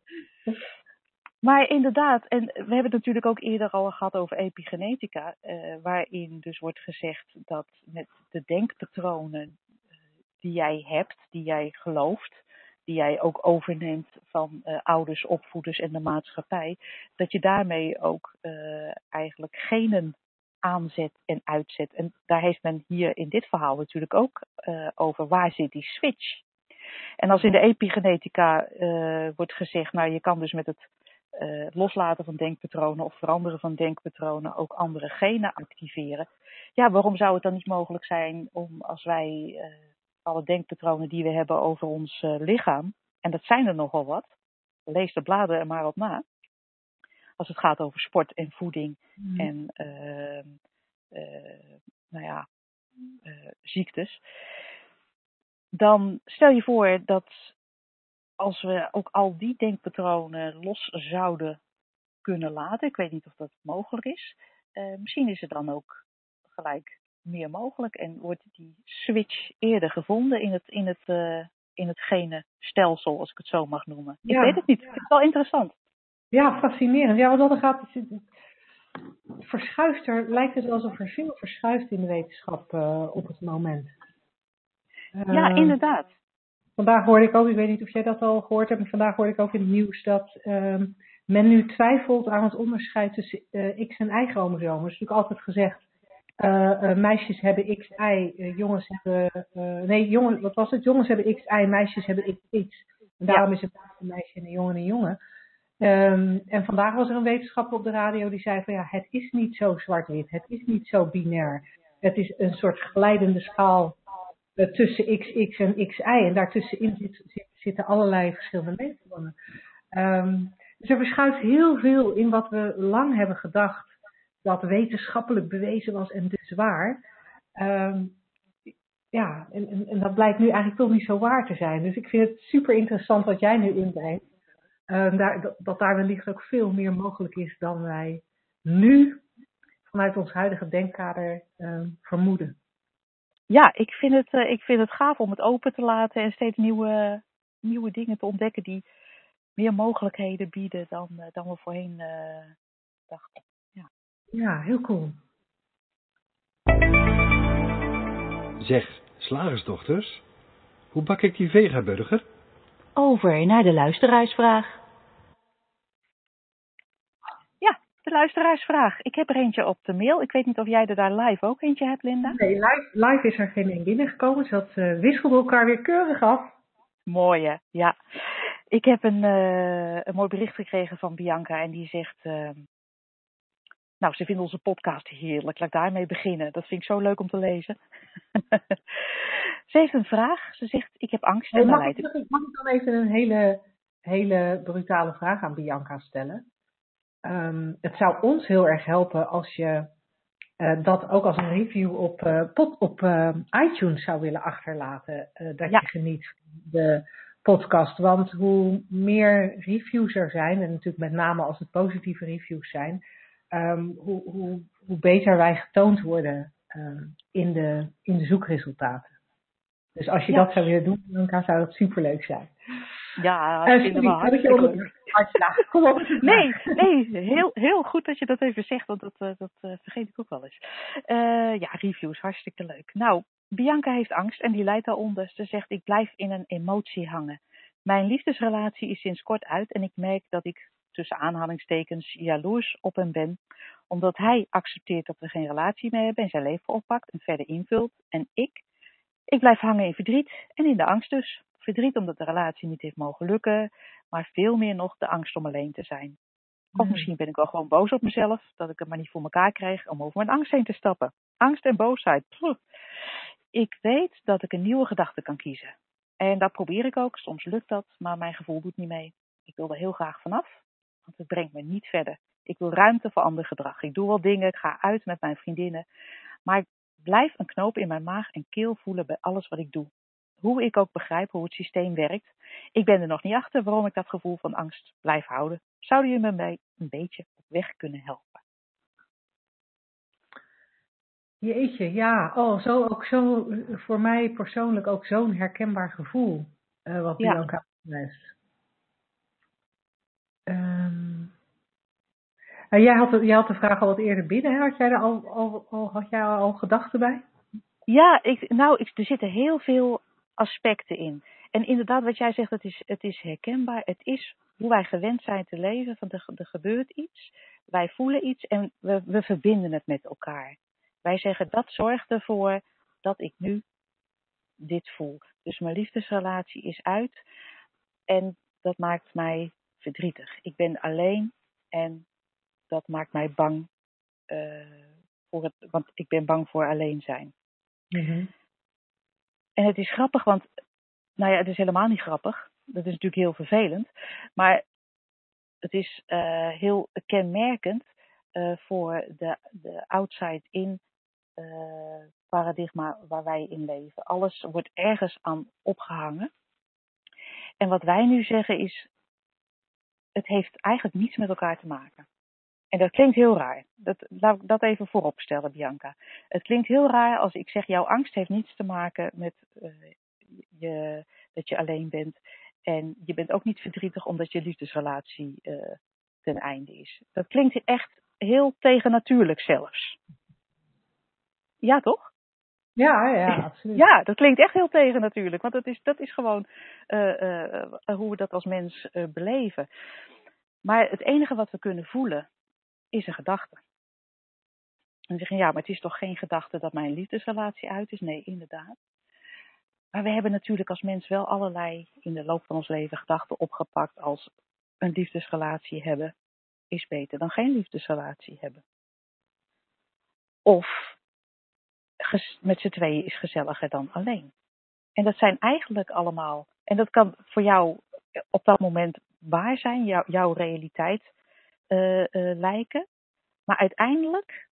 Maar inderdaad, en we hebben het natuurlijk ook eerder al gehad over epigenetica, uh, waarin dus wordt gezegd dat met de denkpatronen die jij hebt, die jij gelooft, die jij ook overneemt van uh, ouders, opvoeders en de maatschappij, dat je daarmee ook uh, eigenlijk genen aanzet en uitzet. En daar heeft men hier in dit verhaal natuurlijk ook uh, over waar zit die switch. En als in de epigenetica wordt gezegd, nou je kan dus met het loslaten van denkpatronen of veranderen van denkpatronen ook andere genen activeren. Ja, waarom zou het dan niet mogelijk zijn om als wij alle denkpatronen die we hebben over ons uh, lichaam, en dat zijn er nogal wat, lees de bladen er maar op na, als het gaat over sport en voeding mm. en nou ja, ziektes, dan stel je voor dat als we ook al die denkpatronen los zouden kunnen laten, ik weet niet of dat mogelijk is, uh, misschien is er dan ook gelijk meer mogelijk en wordt die switch eerder gevonden in het, in het, uh, in het gene stelsel, als ik het zo mag noemen. Ja. Ik weet het niet, ik vind het wel interessant. Ja, fascinerend. Ja, want dan gaat het, verschuift er, lijkt het alsof er veel verschuift in de wetenschap uh, op het moment. Ja, inderdaad. Vandaag hoorde ik ook, ik weet niet of jij dat al gehoord hebt, maar vandaag hoorde ik ook in het nieuws dat uh, men nu twijfelt aan het onderscheid tussen X- en Y-chromosomen. Er is natuurlijk altijd gezegd, uh, meisjes hebben XY, jongens hebben, nee, jongen, wat was het? Jongens hebben XY, meisjes hebben XX. En daarom ja. is het een meisje en een jongen en een jongen. Um, en vandaag was er een wetenschapper op de radio die zei van ja, het is niet zo zwart-wit, het is niet zo binair. Het is een soort glijdende schaal tussen XX en XY. En daartussenin zit, zitten allerlei verschillende leefvormen. Um, dus er verschuift heel veel in wat we lang hebben gedacht dat wetenschappelijk bewezen was en dus waar. Ehm, ja, en, en, en, dat blijkt nu eigenlijk toch niet zo waar te zijn. Dus ik vind het super interessant wat jij nu inbrengt. Uh, daar, dat, daar wellicht ook veel meer mogelijk is dan wij nu vanuit ons huidige denkkader uh, vermoeden. Ja, ik vind, het, uh, ik vind het gaaf om het open te laten en steeds nieuwe, nieuwe dingen te ontdekken die meer mogelijkheden bieden dan, eh, dan we voorheen dachten. Ja. heel cool. Zeg, slagersdochters, hoe bak ik die vegaburger? Over naar de luisteraarsvraag. Ja, de luisteraarsvraag. Ik heb er eentje op de mail. Ik weet niet of jij er daar live ook eentje hebt, Linda? Nee, live, live is er geen een binnengekomen. Dus dat uh, wisselde elkaar weer keurig af. Mooie, ja. Ik heb een, uh, een mooi bericht gekregen van Bianca en die zegt... Uh, nou, ze vinden onze podcast heerlijk. Laat ik daarmee beginnen. Dat vind ik zo leuk om te lezen. ze heeft een vraag. Ze zegt, ik heb angst. Hey, mag, ik, mag, ik, dan even een hele, hele brutale vraag aan Bianca stellen? Um, het zou ons heel erg helpen als je uh, dat ook als een review op, uh, pod, op uh, iTunes zou willen achterlaten. dat ja. je geniet van de podcast. Want hoe meer reviews er zijn, en natuurlijk met name als het positieve reviews zijn um, hoe, hoe, hoe, beter wij getoond worden um, in, de, in de zoekresultaten. Dus als je ja. dat zou willen doen, dan zou dat superleuk zijn. Ja, uh, hartstikke leuk. Kom op. Nee, nee heel, heel goed dat je dat even zegt, want dat, uh, dat uh, vergeet ik ook wel eens. Uh, ja, reviews, hartstikke leuk. Nou, Bianca heeft angst en die leidt daaronder. Ze zegt, ik blijf in een emotie hangen. Mijn liefdesrelatie is sinds kort uit en ik merk dat ik tussen aanhalingstekens jaloers op hem ben, omdat hij accepteert dat we geen relatie meer hebben en zijn leven oppakt en verder invult. En ik, ik blijf hangen in verdriet en in de angst dus. Verdriet omdat de relatie niet heeft mogen lukken, maar veel meer nog de angst om alleen te zijn. Of misschien ben ik wel gewoon boos op mezelf, dat ik het maar niet voor elkaar krijg om over mijn angst heen te stappen. Angst en boosheid. Pff. Ik weet dat ik een nieuwe gedachte kan kiezen. En dat probeer ik ook. Soms lukt dat, maar mijn gevoel doet niet mee. Ik wil er heel graag vanaf. Want het brengt me niet verder. Ik wil ruimte voor ander gedrag. Ik doe wel dingen, ik ga uit met mijn vriendinnen. Maar ik blijf een knoop in mijn maag en keel voelen bij alles wat ik doe. Hoe ik ook begrijp hoe het systeem werkt. Ik ben er nog niet achter waarom ik dat gevoel van angst blijf houden. Zou je me mee een beetje op weg kunnen helpen? Jeetje, ja. Oh, zo ook zo, voor mij persoonlijk ook zo'n herkenbaar gevoel. Uh, wat Bianca ja. Um, nou, jij, had, had de vraag al wat eerder binnen. Had jij er al, al, jij al gedachten bij? Ja, ik, nou, ik, er zitten heel veel aspecten in. En inderdaad, wat jij zegt, het is, het is herkenbaar. Het is hoe wij gewend zijn te leven. Van er, er gebeurt iets, wij voelen iets en we, we verbinden het met elkaar. Wij zeggen dat zorgt ervoor dat ik nu dit voel. Dus mijn liefdesrelatie is uit en dat maakt mij verdrietig. Ik ben alleen en dat maakt mij bang. Uh, voor het, want ik ben bang voor alleen zijn. Mm-hmm. En het is grappig, want, nou ja, het is helemaal niet grappig. Dat is natuurlijk heel vervelend. Maar het is uh, heel kenmerkend uh, voor de, de outside-in paradigma waar wij in leven. Alles wordt ergens aan opgehangen. En wat wij nu zeggen is, het heeft eigenlijk niets met elkaar te maken. En dat klinkt heel raar. Dat, laat ik dat even voorop stellen, Bianca. Het klinkt heel raar als ik zeg: jouw angst heeft niets te maken met uh, je, dat je alleen bent. En je bent ook niet verdrietig omdat je liefdesrelatie uh, ten einde is. Dat klinkt echt heel tegennatuurlijk zelfs. Ja, toch? Ja, ja, absoluut. Ja, dat klinkt echt heel tegen natuurlijk. Want dat is, dat is gewoon uh, uh, hoe we dat als mens uh, beleven. Maar het enige wat we kunnen voelen is een gedachte. En zeggen, ja, maar het is toch geen gedachte dat mijn liefdesrelatie uit is? Nee, inderdaad. Maar we hebben natuurlijk als mens wel allerlei in de loop van ons leven gedachten opgepakt als een liefdesrelatie hebben is beter dan geen liefdesrelatie hebben. Of met z'n tweeën is gezelliger dan alleen. En dat zijn eigenlijk allemaal, en dat kan voor jou op dat moment waar zijn, jou, jouw realiteit uh, uh, lijken. Maar uiteindelijk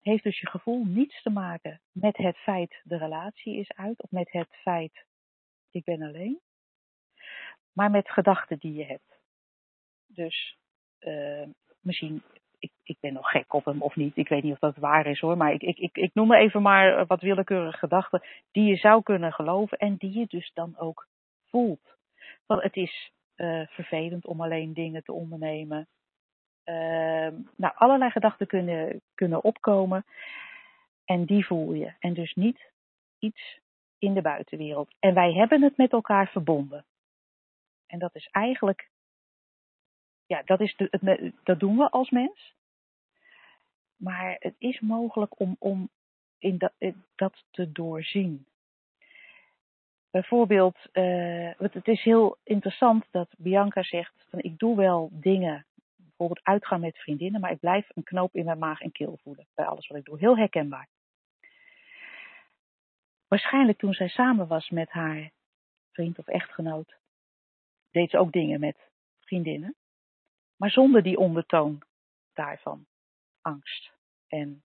heeft dus je gevoel niets te maken met het feit de relatie is uit of met het feit ik ben alleen, maar met gedachten die je hebt. Dus misschien, ik, ik ben nog gek op hem of niet, ik weet niet of dat waar is hoor, maar ik, ik, ik, ik noem even maar wat willekeurige gedachten die je zou kunnen geloven en die je dus dan ook voelt. Want het is uh, vervelend om alleen dingen te ondernemen. Uh, nou, allerlei gedachten kunnen, kunnen opkomen. En die voel je. En dus niet iets in de buitenwereld. En wij hebben het met elkaar verbonden. En dat is eigenlijk, ja, dat, is de, het, dat doen we als mens. Maar het is mogelijk om, om in dat, dat te doorzien. Bijvoorbeeld, uh, het is heel interessant dat Bianca zegt: van ik doe wel dingen, bijvoorbeeld uitgaan met vriendinnen, maar ik blijf een knoop in mijn maag en keel voelen bij alles wat ik doe. Heel herkenbaar. Waarschijnlijk toen zij samen was met haar vriend of echtgenoot, deed ze ook dingen met vriendinnen, maar zonder die ondertoon daarvan angst en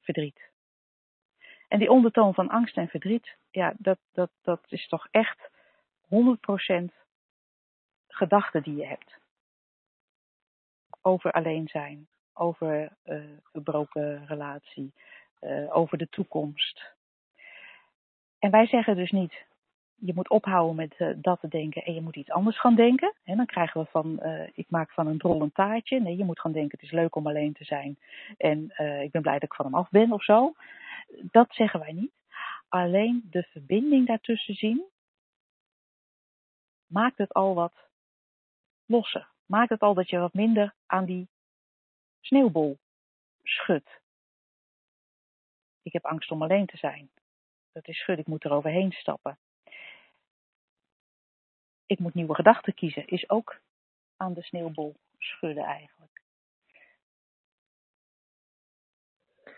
verdriet. En die ondertoon van angst en verdriet, ja, dat, dat, dat is toch echt 100% gedachten die je hebt. Over alleen zijn, over uh, gebroken relatie, uh, over de toekomst. En wij zeggen dus niet, je moet ophouden met uh, dat te denken en je moet iets anders gaan denken. En dan krijgen we van, ik maak van een drol een taartje. Nee, je moet gaan denken, het is leuk om alleen te zijn. En ik ben blij dat ik van hem af ben of zo. Dat zeggen wij niet. Alleen de verbinding daartussen zien maakt het al wat losser. Maakt het al dat je wat minder aan die sneeuwbol schudt. Ik heb angst om alleen te zijn. Dat is schud, ik moet er overheen stappen. Ik moet nieuwe gedachten kiezen, is ook aan de sneeuwbol schudden eigenlijk.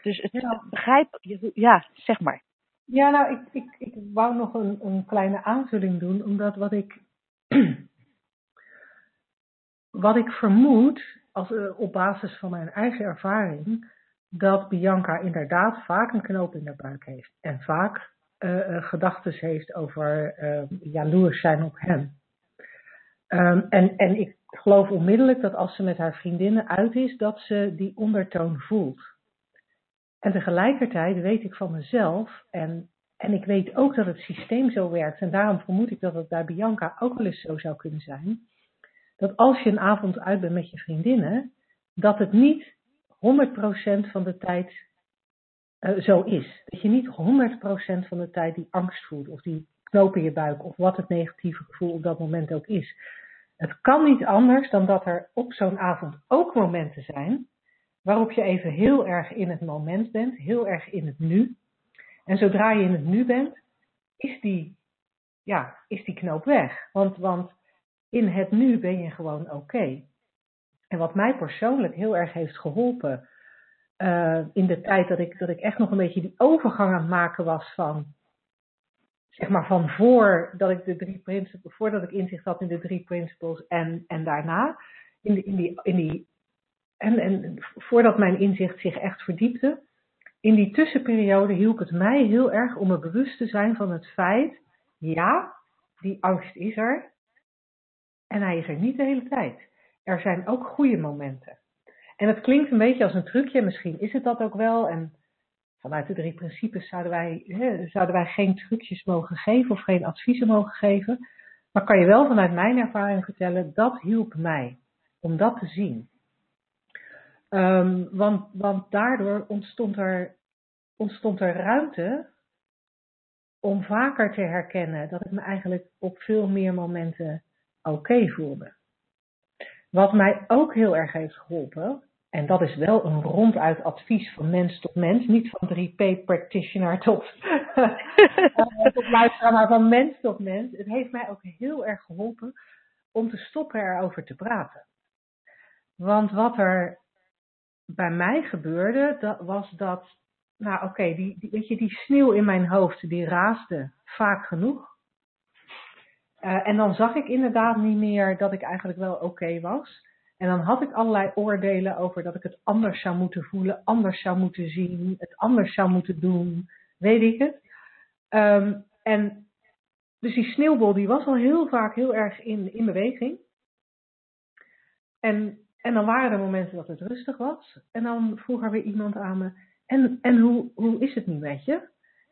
Dus het ja. begrijp, ja, zeg maar. Ja, nou, ik, ik, ik wou nog een, een kleine aanvulling doen, omdat wat ik, wat ik vermoed, als, uh, op basis van mijn eigen ervaring, dat Bianca inderdaad vaak een knoop in de buik heeft. En vaak uh, uh, gedachten heeft over jaloers zijn op hem. Um, en, en ik geloof onmiddellijk dat als ze met haar vriendinnen uit is, dat ze die ondertoon voelt. En tegelijkertijd weet ik van mezelf, en, en ik weet ook dat het systeem zo werkt, en daarom vermoed ik dat het bij Bianca ook wel eens zo zou kunnen zijn, dat als je een avond uit bent met je vriendinnen, dat het niet 100% van de tijd uh, zo is. Dat je niet 100% van de tijd die angst voelt, of die knoop in je buik, of wat het negatieve gevoel op dat moment ook is. Het kan niet anders dan dat er op zo'n avond ook momenten zijn waarop je even heel erg in het moment bent, heel erg in het nu. En zodra je in het nu bent, is die, ja, is die knoop weg. Want, want in het nu ben je gewoon oké. En wat mij persoonlijk heel erg heeft geholpen uh, in de tijd dat ik, dat ik echt nog een beetje die overgang aan het maken was van, zeg maar van voordat ik de drie principes, voordat ik inzicht had in de drie principles en, en daarna, in, de, in, die, in die en, en voordat mijn inzicht zich echt verdiepte, in die tussenperiode hielp het mij heel erg om me bewust te zijn van het feit, ja, die angst is er. En hij is er niet de hele tijd. Er zijn ook goede momenten. En het klinkt een beetje als een trucje, misschien is het dat ook wel. En vanuit de drie principes zouden wij, hè, zouden wij geen trucjes mogen geven of geen adviezen mogen geven. Maar kan je wel vanuit mijn ervaring vertellen, dat hielp mij om dat te zien. Um, want, want daardoor ontstond er, ontstond er ruimte om vaker te herkennen dat ik me eigenlijk op veel meer momenten oké voelde. Wat mij ook heel erg heeft geholpen, en dat is wel een ronduit advies van mens tot mens, niet van 3P practitioner tot, tot luisteraar, maar van mens tot mens. Het heeft mij ook heel erg geholpen om te stoppen erover te praten. Want wat er bij mij gebeurde, dat was dat, nou oké, die, weet je, die sneeuw in mijn hoofd, die raasde vaak genoeg. Uh, en dan zag ik inderdaad niet meer dat ik eigenlijk wel oké was. En dan had ik allerlei oordelen over dat ik het anders zou moeten voelen, anders zou moeten zien, het anders zou moeten doen, weet ik het. Ehm, en dus die sneeuwbol die was al heel vaak heel erg in, in beweging. En, en dan waren er momenten dat het rustig was. En dan vroeg er weer iemand aan me, en, en hoe, hoe is het nu met je?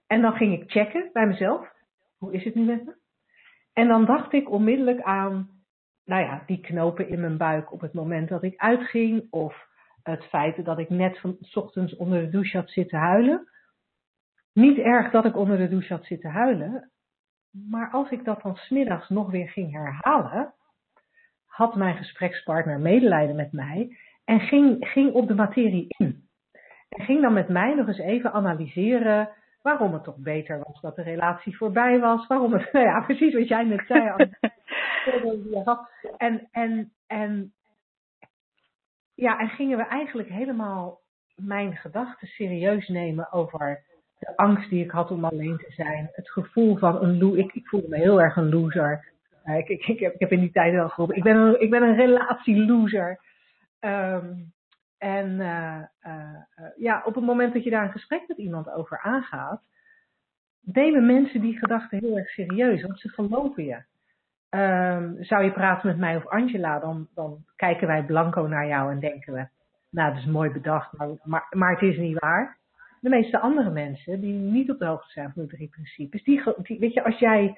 En dan ging ik checken bij mezelf, hoe is het nu met me? En dan dacht ik onmiddellijk aan, nou ja, die knopen in mijn buik op het moment dat ik uitging. Of het feit dat ik net van s ochtends onder de douche had zitten huilen. Niet erg dat ik onder de douche had zitten huilen. Maar als ik dat dan smiddags nog weer ging herhalen, had mijn gesprekspartner medelijden met mij en ging, ging op de materie in. En ging dan met mij nog eens even analyseren waarom het toch beter was dat de relatie voorbij was. Waarom het, nou ja, precies wat jij net zei. en, en, en, ja, en gingen we eigenlijk helemaal mijn gedachten serieus nemen over de angst die ik had om alleen te zijn. Het gevoel van een loser. Ik, ik voelde me heel erg een loser. Uh, ik, ik, ik, heb, ik heb in die tijd wel geroepen. Ik ben een, ik ben een relatieloser. Um, en uh, uh, ja, op het moment dat je daar een gesprek met iemand over aangaat, nemen mensen die gedachten heel erg serieus, want ze geloven je. Um, zou je praten met mij of Angela, dan, dan kijken wij blanco naar jou en denken we, nou, dat is mooi bedacht, maar, maar, het is niet waar. De meeste andere mensen die niet op de hoogte zijn van de drie principes, die, die weet je, als jij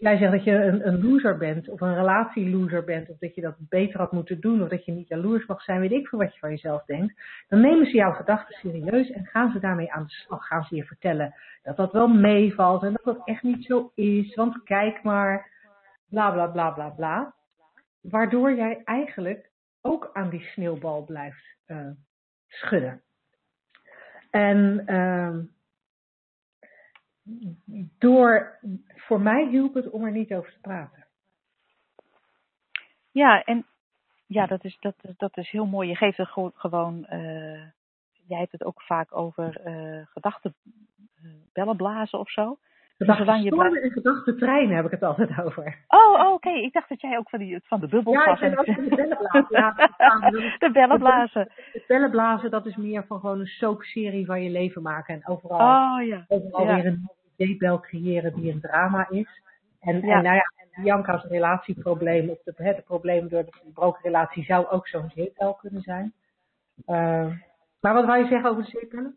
jij zegt dat je een, een loser bent, of een relatieloser bent, of dat je dat beter had moeten doen, of dat je niet jaloers mag zijn, weet ik veel wat je van jezelf denkt, dan nemen ze jouw gedachten serieus en gaan ze daarmee aan de slag. Gaan ze je vertellen dat dat wel meevalt en dat dat echt niet zo is, want kijk maar, bla bla bla bla bla. Waardoor jij eigenlijk ook aan die sneeuwbal blijft uh, schudden. En uh, door, voor mij hielp het om er niet over te praten. Ja, en ja, dat is, dat, dat is heel mooi. Je geeft het gewoon, uh, jij hebt het ook vaak over uh, gedachten, bellen blazen of zo. Gedachten je blijft... en gedachten treinen heb ik het altijd over. Oh, oh oké. Okay. Ik dacht dat jij ook van, die, van de bubbel ja, was. Ja, ik ben de bellenblazen. Ja, de bellenblazen. De bellenblazen, dat is meer van gewoon een soapserie van je leven maken. En overal, oh, ja. overal ja. weer een zeepbel creëren die een drama is. En, ja. en nou ja, Bianca's relatieprobleem, of de, het probleem door de gebroken relatie, zou ook zo'n zeepbel kunnen zijn. Uh, maar wat wou je zeggen over de zeepbellen?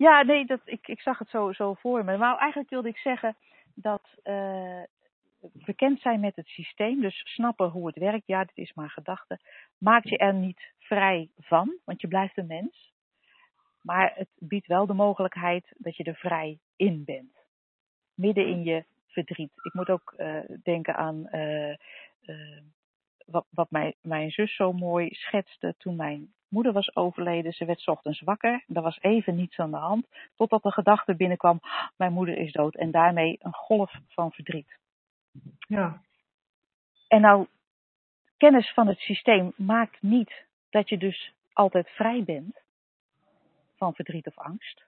Ja, nee, dat, ik, ik zag het zo, zo voor me. Maar eigenlijk wilde ik zeggen dat uh, bekend zijn met het systeem, dus snappen hoe het werkt, ja, dit is maar gedachte, maakt je er niet vrij van, want je blijft een mens. Maar het biedt wel de mogelijkheid dat je er vrij in bent. Midden in je verdriet. Ik moet ook uh, denken aan uh, wat, wat mijn, mijn zus zo mooi schetste toen mijn moeder was overleden. Ze werd ochtends wakker. Er was even niets aan de hand. Totdat de gedachte binnenkwam: mijn moeder is dood. En daarmee een golf van verdriet. Ja. En nou, kennis van het systeem maakt niet dat je dus altijd vrij bent van verdriet of angst.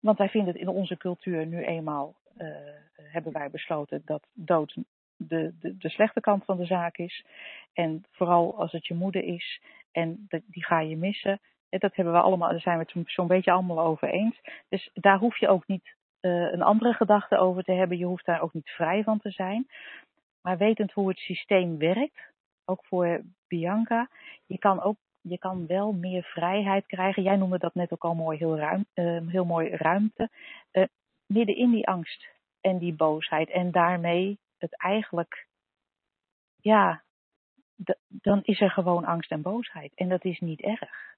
Want wij vinden het in onze cultuur nu eenmaal, uh, hebben wij besloten dat dood de, de, de slechte kant van de zaak is. En vooral als het je moeder is en die ga je missen. Dat hebben we allemaal, daar zijn we het zo'n beetje allemaal over eens. Dus daar hoef je ook niet uh, een andere gedachte over te hebben. Je hoeft daar ook niet vrij van te zijn. Maar wetend hoe het systeem werkt, ook voor Bianca, je kan ook je kan wel meer vrijheid krijgen. Jij noemde dat net ook al mooi, heel, ruim, uh, heel mooi ruimte. Uh, midden in die angst en die boosheid. En daarmee het eigenlijk, ja, dan is er gewoon angst en boosheid. En dat is niet erg.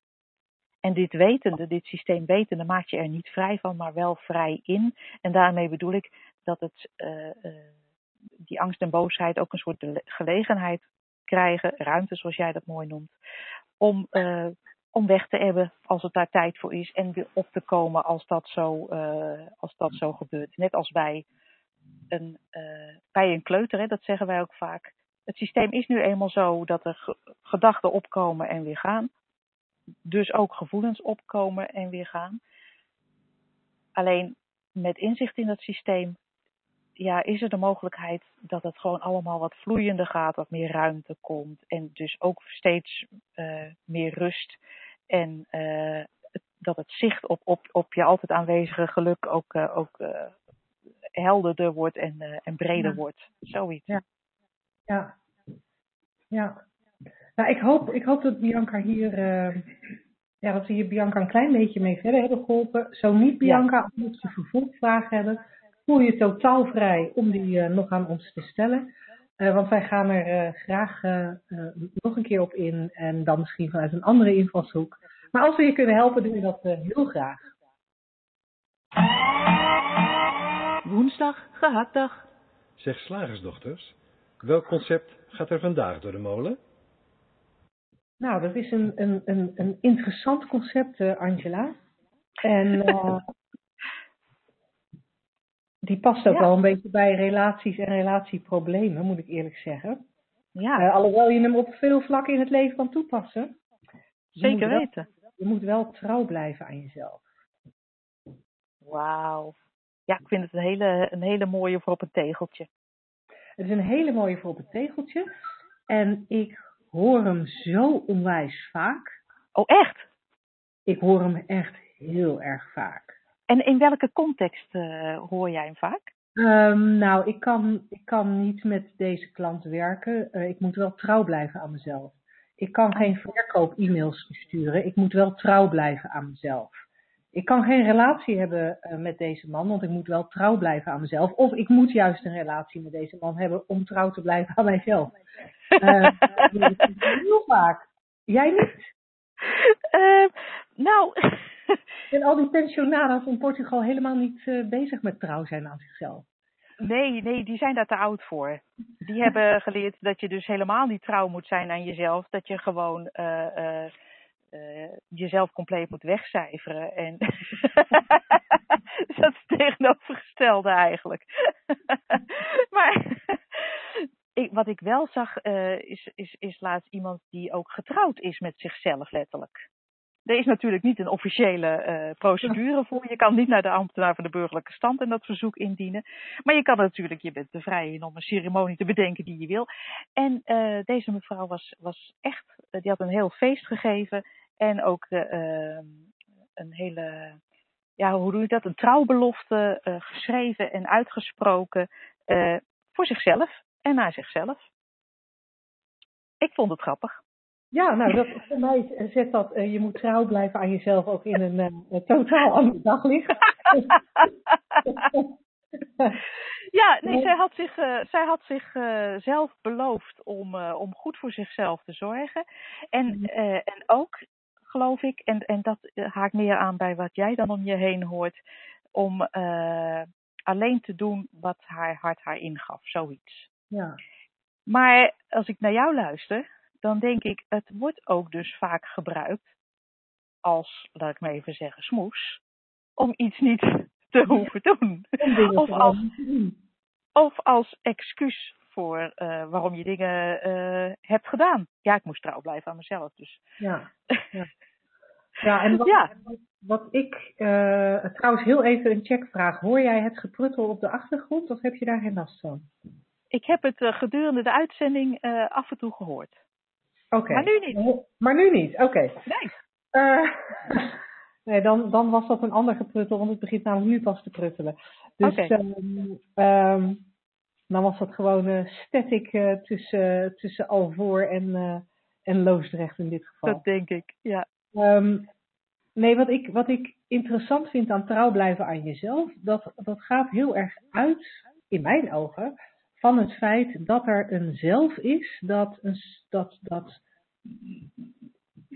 En dit wetende, dit systeem wetende, maak je er niet vrij van, maar wel vrij in. En daarmee bedoel ik dat het, uh, die angst en boosheid ook een soort gelegenheid krijgen, ruimte zoals jij dat mooi noemt, om, uh, om weg te hebben als het daar tijd voor is en weer op te komen als dat zo, als dat zo gebeurt. Net als bij een, uh, bij een kleuter, hè, dat zeggen wij ook vaak. Het systeem is nu eenmaal zo dat er ge gedachten opkomen en weer gaan. Dus ook gevoelens opkomen en weer gaan. Alleen met inzicht in dat systeem ja, is er de mogelijkheid dat het gewoon allemaal wat vloeiender gaat, wat meer ruimte komt en dus ook steeds eh, meer rust en eh, dat het zicht op, op, op je altijd aanwezige geluk ook, ook helderder wordt en, eh, en breder Ja. wordt. Zoiets. Ja. Ja. Ja. Nou, ik hoop, ik hoop dat Bianca hier, eh, ja, dat we hier Bianca een klein beetje mee verder hebben geholpen. Zo niet, Bianca, als je vervolgvragen hebben, voel je totaal vrij om die eh, nog aan ons te stellen. Want wij gaan er graag nog een keer op in en dan misschien vanuit een andere invalshoek. Maar als we je kunnen helpen, doen we dat heel graag. Woensdag, gehaktdag. Zeg slagersdochters, welk concept gaat er vandaag door de molen? Nou, dat is een, een, een, een interessant concept, eh, Angela. En eh, die past ook Ja. wel een beetje bij relaties en relatieproblemen, moet ik eerlijk zeggen. Ja, Eh, alhoewel je hem op veel vlakken in het leven kan toepassen. Je zeker wel- weten. Je moet wel trouw blijven aan jezelf. Wauw. Ja, ik vind het een hele, een hele mooie voor op een tegeltje. Het is een hele mooie voor op het tegeltje. En ik hoor hem zo onwijs vaak. Oh, echt? Ik hoor hem echt heel erg vaak. En in welke context eh, hoor jij hem vaak? Ehm, nou, ik kan, ik kan niet met deze klant werken. Eh, ik moet wel trouw blijven aan mezelf. Ik kan geen verkoop-e-mails versturen. Ik moet wel trouw blijven aan mezelf. Ik kan geen relatie hebben eh, met deze man, want ik moet wel trouw blijven aan mezelf. Of ik moet juist een relatie met deze man hebben om trouw te blijven aan mijzelf. Dat is heel vaak. Jij niet? Eh, nou, En al die pensionadas in Portugal helemaal niet eh, bezig met trouw zijn aan zichzelf. nee, nee, die zijn daar te oud voor. Die hebben geleerd dat je dus helemaal niet trouw moet zijn aan jezelf. Dat je gewoon eh, jezelf compleet moet wegcijferen. En dat is het tegenovergestelde eigenlijk. maar ik, wat ik wel zag, eh, is, is, is laatst iemand die ook getrouwd is met zichzelf letterlijk. Er is natuurlijk niet een officiële eh, procedure voor. Je kan niet naar de ambtenaar van de burgerlijke stand en dat verzoek indienen. Maar je kan natuurlijk, je bent vrij in om een ceremonie te bedenken die je wil. En deze mevrouw was, was echt, die had een heel feest gegeven. En ook eh, eh, een hele, ja, hoe doe je dat? Een trouwbelofte eh, geschreven en uitgesproken eh, voor zichzelf en naar zichzelf. Ik vond het grappig. Ja, nou, dat, voor mij zet dat, je moet trouw blijven aan jezelf ook in een, een totaal ander daglicht. Ja, nee, zij had zich, zij had zich zelf beloofd om, om goed voor zichzelf te zorgen. En, eh, en ook, geloof ik, en, en dat eh, haakt meer aan bij wat jij dan om je heen hoort, om eh, alleen te doen wat haar hart haar ingaf, zoiets. Ja, Maar als ik naar jou luister, dan denk ik, het wordt ook dus vaak gebruikt als, laat ik maar even zeggen, smoes, om iets niet te hoeven doen. Of als, doen. of als excuus voor eh, waarom je dingen eh, hebt gedaan. Ja, ik moest trouw blijven aan mezelf. Dus. Ja, ja. ja en wat, Ja. wat ik, eh, trouwens heel even een checkvraag. Hoor jij het gepruttel op de achtergrond of heb je daar geen last van? Ik heb het gedurende de uitzending af en toe gehoord. Oké. Maar nu niet. Maar nu niet, oké. Nee. Eh, nee, dan, dan was dat een ander gepruttel, want het begint namelijk nu pas te pruttelen. Dus Oké. ehm, ehm, dan was dat gewoon eh, static eh, tussen, tussen Alvoor en, eh, en Loosdrecht in dit geval. Dat denk ik, ja. Ehm, nee, wat ik, wat ik interessant vind aan trouw blijven aan jezelf, dat, dat gaat heel erg uit, in mijn ogen, van het feit dat er een zelf is dat een, dat, dat,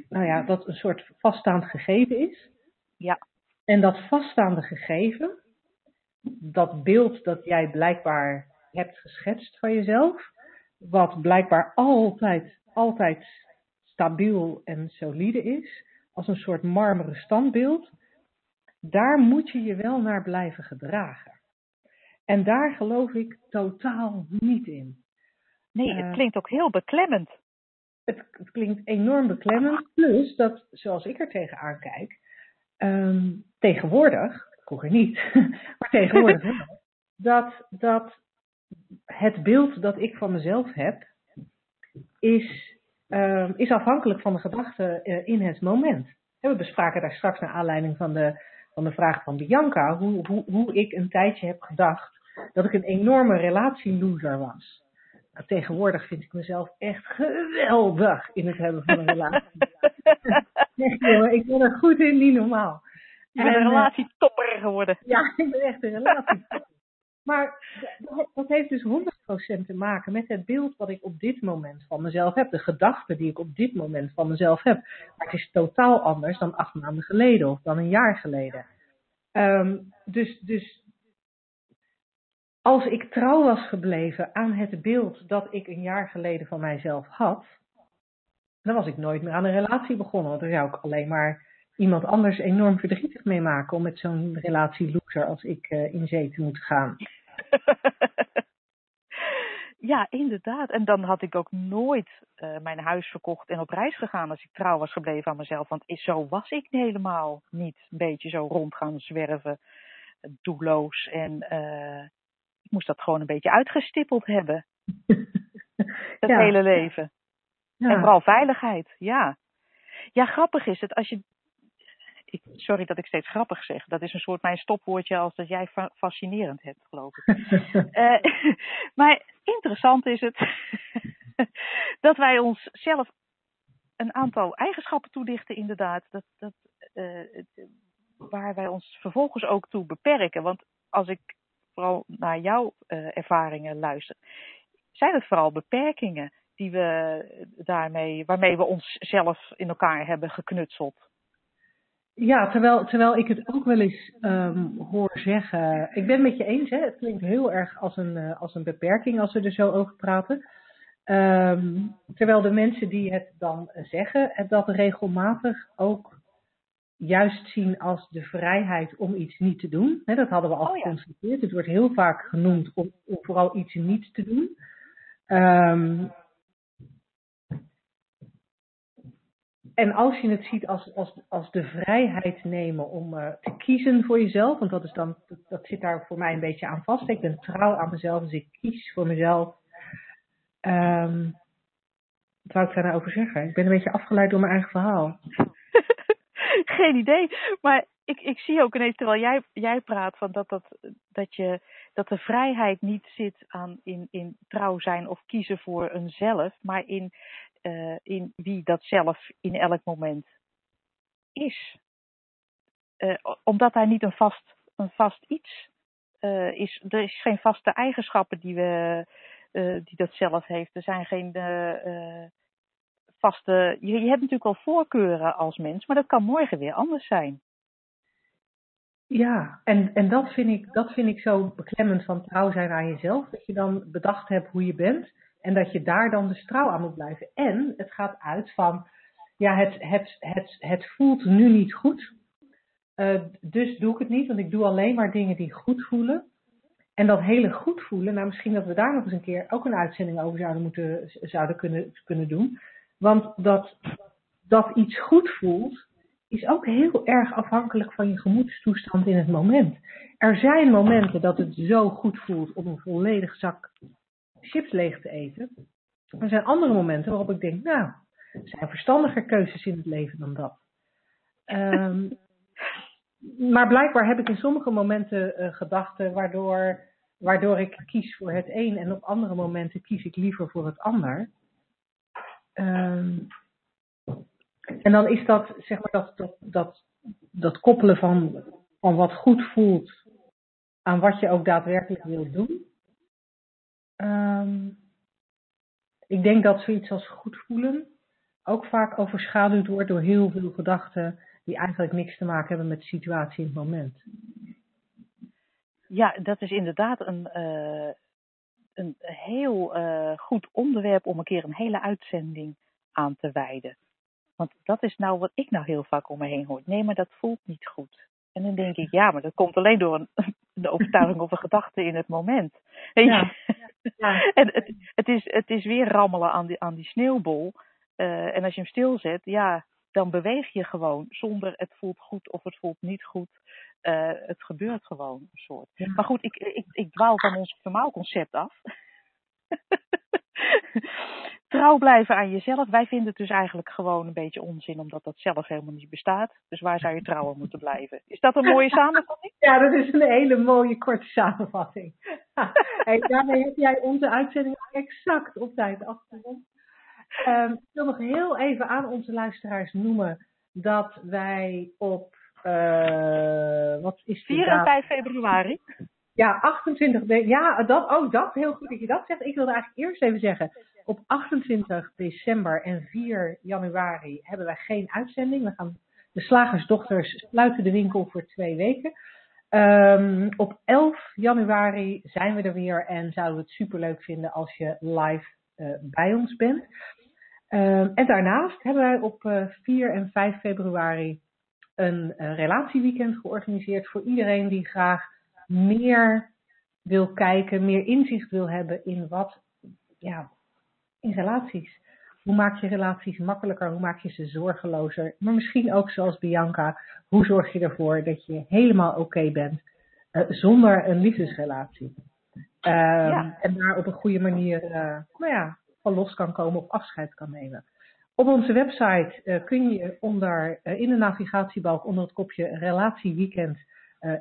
nou ja, dat een soort vaststaand gegeven is. Ja. En dat vaststaande gegeven, dat beeld dat jij blijkbaar hebt geschetst van jezelf, wat blijkbaar altijd, altijd stabiel en solide is, als een soort marmeren standbeeld, daar moet je je wel naar blijven gedragen. En daar geloof ik totaal niet in. Nee, Eh. het klinkt ook heel beklemmend. Het, het klinkt enorm beklemmend, plus dat, zoals ik er tegenaan kijk, ehm, tegenwoordig, vroeger niet, maar tegenwoordig wel, dat, dat het beeld dat ik van mezelf heb, is, ehm, is afhankelijk van de gedachten eh, in het moment. We bespraken daar straks naar aanleiding van de, van de vraag van Bianca, hoe, hoe, hoe ik een tijdje heb gedacht dat ik een enorme relatieloser was. Nou, tegenwoordig vind ik mezelf echt geweldig in het hebben van een relatie. echt, jongen, ik ben er goed in, niet normaal. Je bent een En, eh, relatietopper geworden. ja, ik ben echt een relatie. Maar dat- heeft dus 100% te maken met het beeld wat ik op dit moment van mezelf heb. De gedachten die ik op dit moment van mezelf heb. Maar het is totaal anders dan acht maanden geleden of dan een jaar geleden. Ehm, dus, dus als ik trouw was gebleven aan het beeld dat ik een jaar geleden van mijzelf had, dan was ik nooit meer aan een relatie begonnen. Want dan zou ik alleen maar iemand anders enorm verdrietig mee maken om met zo'n relatieloser als ik eh, in zee te moeten gaan. ja, inderdaad. En dan had ik ook nooit eh, mijn huis verkocht en op reis gegaan als ik trouw was gebleven aan mezelf. Want is- zo was ik helemaal niet. Een beetje zo rond gaan zwerven, eh, doelloos. En ik moest dat gewoon een beetje uitgestippeld hebben, het Ja. hele leven. Ja. En vooral veiligheid, ja. Ja, grappig is het als je. Ik, sorry dat ik steeds grappig zeg. Dat is een soort mijn stopwoordje als dat jij fa- fascinerend hebt, geloof ik. Eh, maar interessant is het dat wij ons zelf een aantal eigenschappen toedichten, inderdaad. Dat, dat, eh, waar wij ons vervolgens ook toe beperken. Want als ik vooral naar jouw eh, ervaringen luister, zijn het vooral beperkingen die we daarmee, waarmee we onszelf in elkaar hebben geknutseld. Ja, terwijl, terwijl ik het ook wel eens ehm, hoor zeggen. Ik ben het met je eens, hè? het klinkt heel erg als een, eh, als een beperking als we er zo over praten. Ehm, terwijl de mensen die het dan zeggen, het dat regelmatig ook juist zien als de vrijheid om iets niet te doen. Dat hadden we al Oh ja. geconstateerd. Het wordt heel vaak genoemd om, om vooral iets niet te doen. Ehm, En als je het ziet als, als, als de vrijheid nemen om eh, te kiezen voor jezelf, want dat, is dan, dat, zit daar voor mij een beetje aan vast. Ik ben trouw aan mezelf, dus ik kies voor mezelf. Ehm, wat wou ik daar nou over zeggen? Ik ben een beetje afgeleid door mijn eigen verhaal. Geen idee. Maar ik, ik zie ook ineens, terwijl jij, jij praat, van dat, dat, dat, je, dat de vrijheid niet zit aan in, in trouw zijn of kiezen voor een zelf, maar in, eh, in wie dat zelf in elk moment is. Eh, omdat daar niet een vast, een vast iets eh, is. Er is geen vaste eigenschappen die, we, die dat zelf heeft. Er zijn geen vaste. Je, je hebt natuurlijk wel voorkeuren als mens, maar dat kan morgen weer anders zijn. Ja, en, en dat, vind ik, dat vind ik zo beklemmend van trouw zijn aan jezelf. Dat je dan bedacht hebt hoe je bent en dat je daar dan dus trouw aan moet blijven. En het gaat uit van, ja, het, het, het, het voelt nu niet goed. Eh, dus doe ik het niet, want ik doe alleen maar dingen die goed voelen. En dat hele goed voelen, nou misschien dat we daar nog eens een keer ook een uitzending over zouden, moeten, zouden kunnen, kunnen doen. Want dat, dat iets goed voelt, is ook heel erg afhankelijk van je gemoedstoestand in het moment. Er zijn momenten dat het zo goed voelt om een volledig zak chips leeg te eten. Er zijn andere momenten waarop ik denk, nou, er zijn verstandiger keuzes in het leven dan dat. Ehm, maar blijkbaar heb ik in sommige momenten eh, gedachten waardoor, waardoor ik kies voor het een en op andere momenten kies ik liever voor het ander. Ehm, en dan is dat, zeg maar, dat, dat, dat, dat koppelen van, van wat goed voelt aan wat je ook daadwerkelijk wilt doen. Ehm, ik denk dat zoiets als goed voelen ook vaak overschaduwd wordt door heel veel gedachten die eigenlijk niks te maken hebben met de situatie in het moment. Ja, dat is inderdaad een, eh, een heel eh, goed onderwerp om een keer een hele uitzending aan te wijden. Want dat is nou wat ik nou heel vaak om me heen hoor. Nee, maar dat voelt niet goed. En dan denk ik, ja, maar dat komt alleen door een, een overtuiging of een gedachte in het moment. Ja. Ja. En het, het, is, het is weer rammelen aan die, aan die sneeuwbol. Eh, en als je hem stilzet, ja, dan beweeg je gewoon zonder het voelt goed of het voelt niet goed. eh, het gebeurt gewoon een soort. Ja. Maar goed, ik, ik, ik dwaal van ons normaal concept af. Trouw blijven aan jezelf. Wij vinden het dus eigenlijk gewoon een beetje onzin, omdat dat zelf helemaal niet bestaat. Dus waar zou je trouw aan moeten blijven? Is dat een mooie samenvatting? Ja, dat is een hele mooie korte samenvatting. hey, daarmee heb jij onze uitzending exact op tijd afgerond. Ehm, ik wil nog heel even aan onze luisteraars noemen dat wij op, eh, wat is de 4 en datum? 5 februari. Ja, 28 de Ja, dat, oh, dat, heel goed dat je dat zegt. Ik wilde eigenlijk eerst even zeggen, op 28 december en 4 januari hebben wij geen uitzending. We gaan, de slagersdochters sluiten de winkel voor twee weken. Ehm, op 11 januari zijn we er weer en zouden we het superleuk vinden als je live eh, bij ons bent. Ehm, en daarnaast hebben wij op eh, 4 en 5 februari een eh, relatieweekend georganiseerd voor iedereen die graag meer wil kijken, meer inzicht wil hebben in wat, ja, in relaties. Hoe maak je relaties makkelijker? Hoe maak je ze zorgelozer? Maar misschien ook zoals Bianca, hoe zorg je ervoor dat je helemaal oké bent eh, zonder een liefdesrelatie? Ehm, Ja. En daar op een goede manier eh, nou ja, van los kan komen of afscheid kan nemen. Op onze website eh, kun je onder, in de navigatiebalk onder het kopje relatieweekend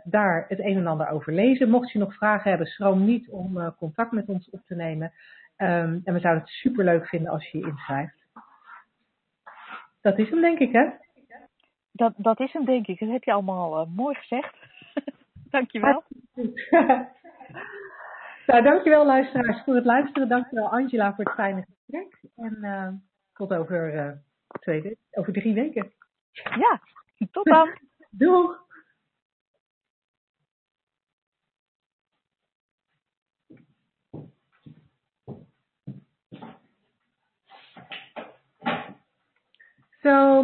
daar het een en ander over lezen. Mocht je nog vragen hebben, schroom niet om eh, contact met ons op te nemen. Ehm, en we zouden het super leuk vinden als je je inschrijft. Dat is hem, denk ik, hè? Dat, dat is hem, denk ik. Dat heb je allemaal eh, mooi gezegd. Dankjewel. Nou, dankjewel luisteraars voor het luisteren. Dankjewel Angela voor het fijne gesprek. En eh, tot over, eh, twee, we- over drie weken. Ja, tot dan. Doeg! So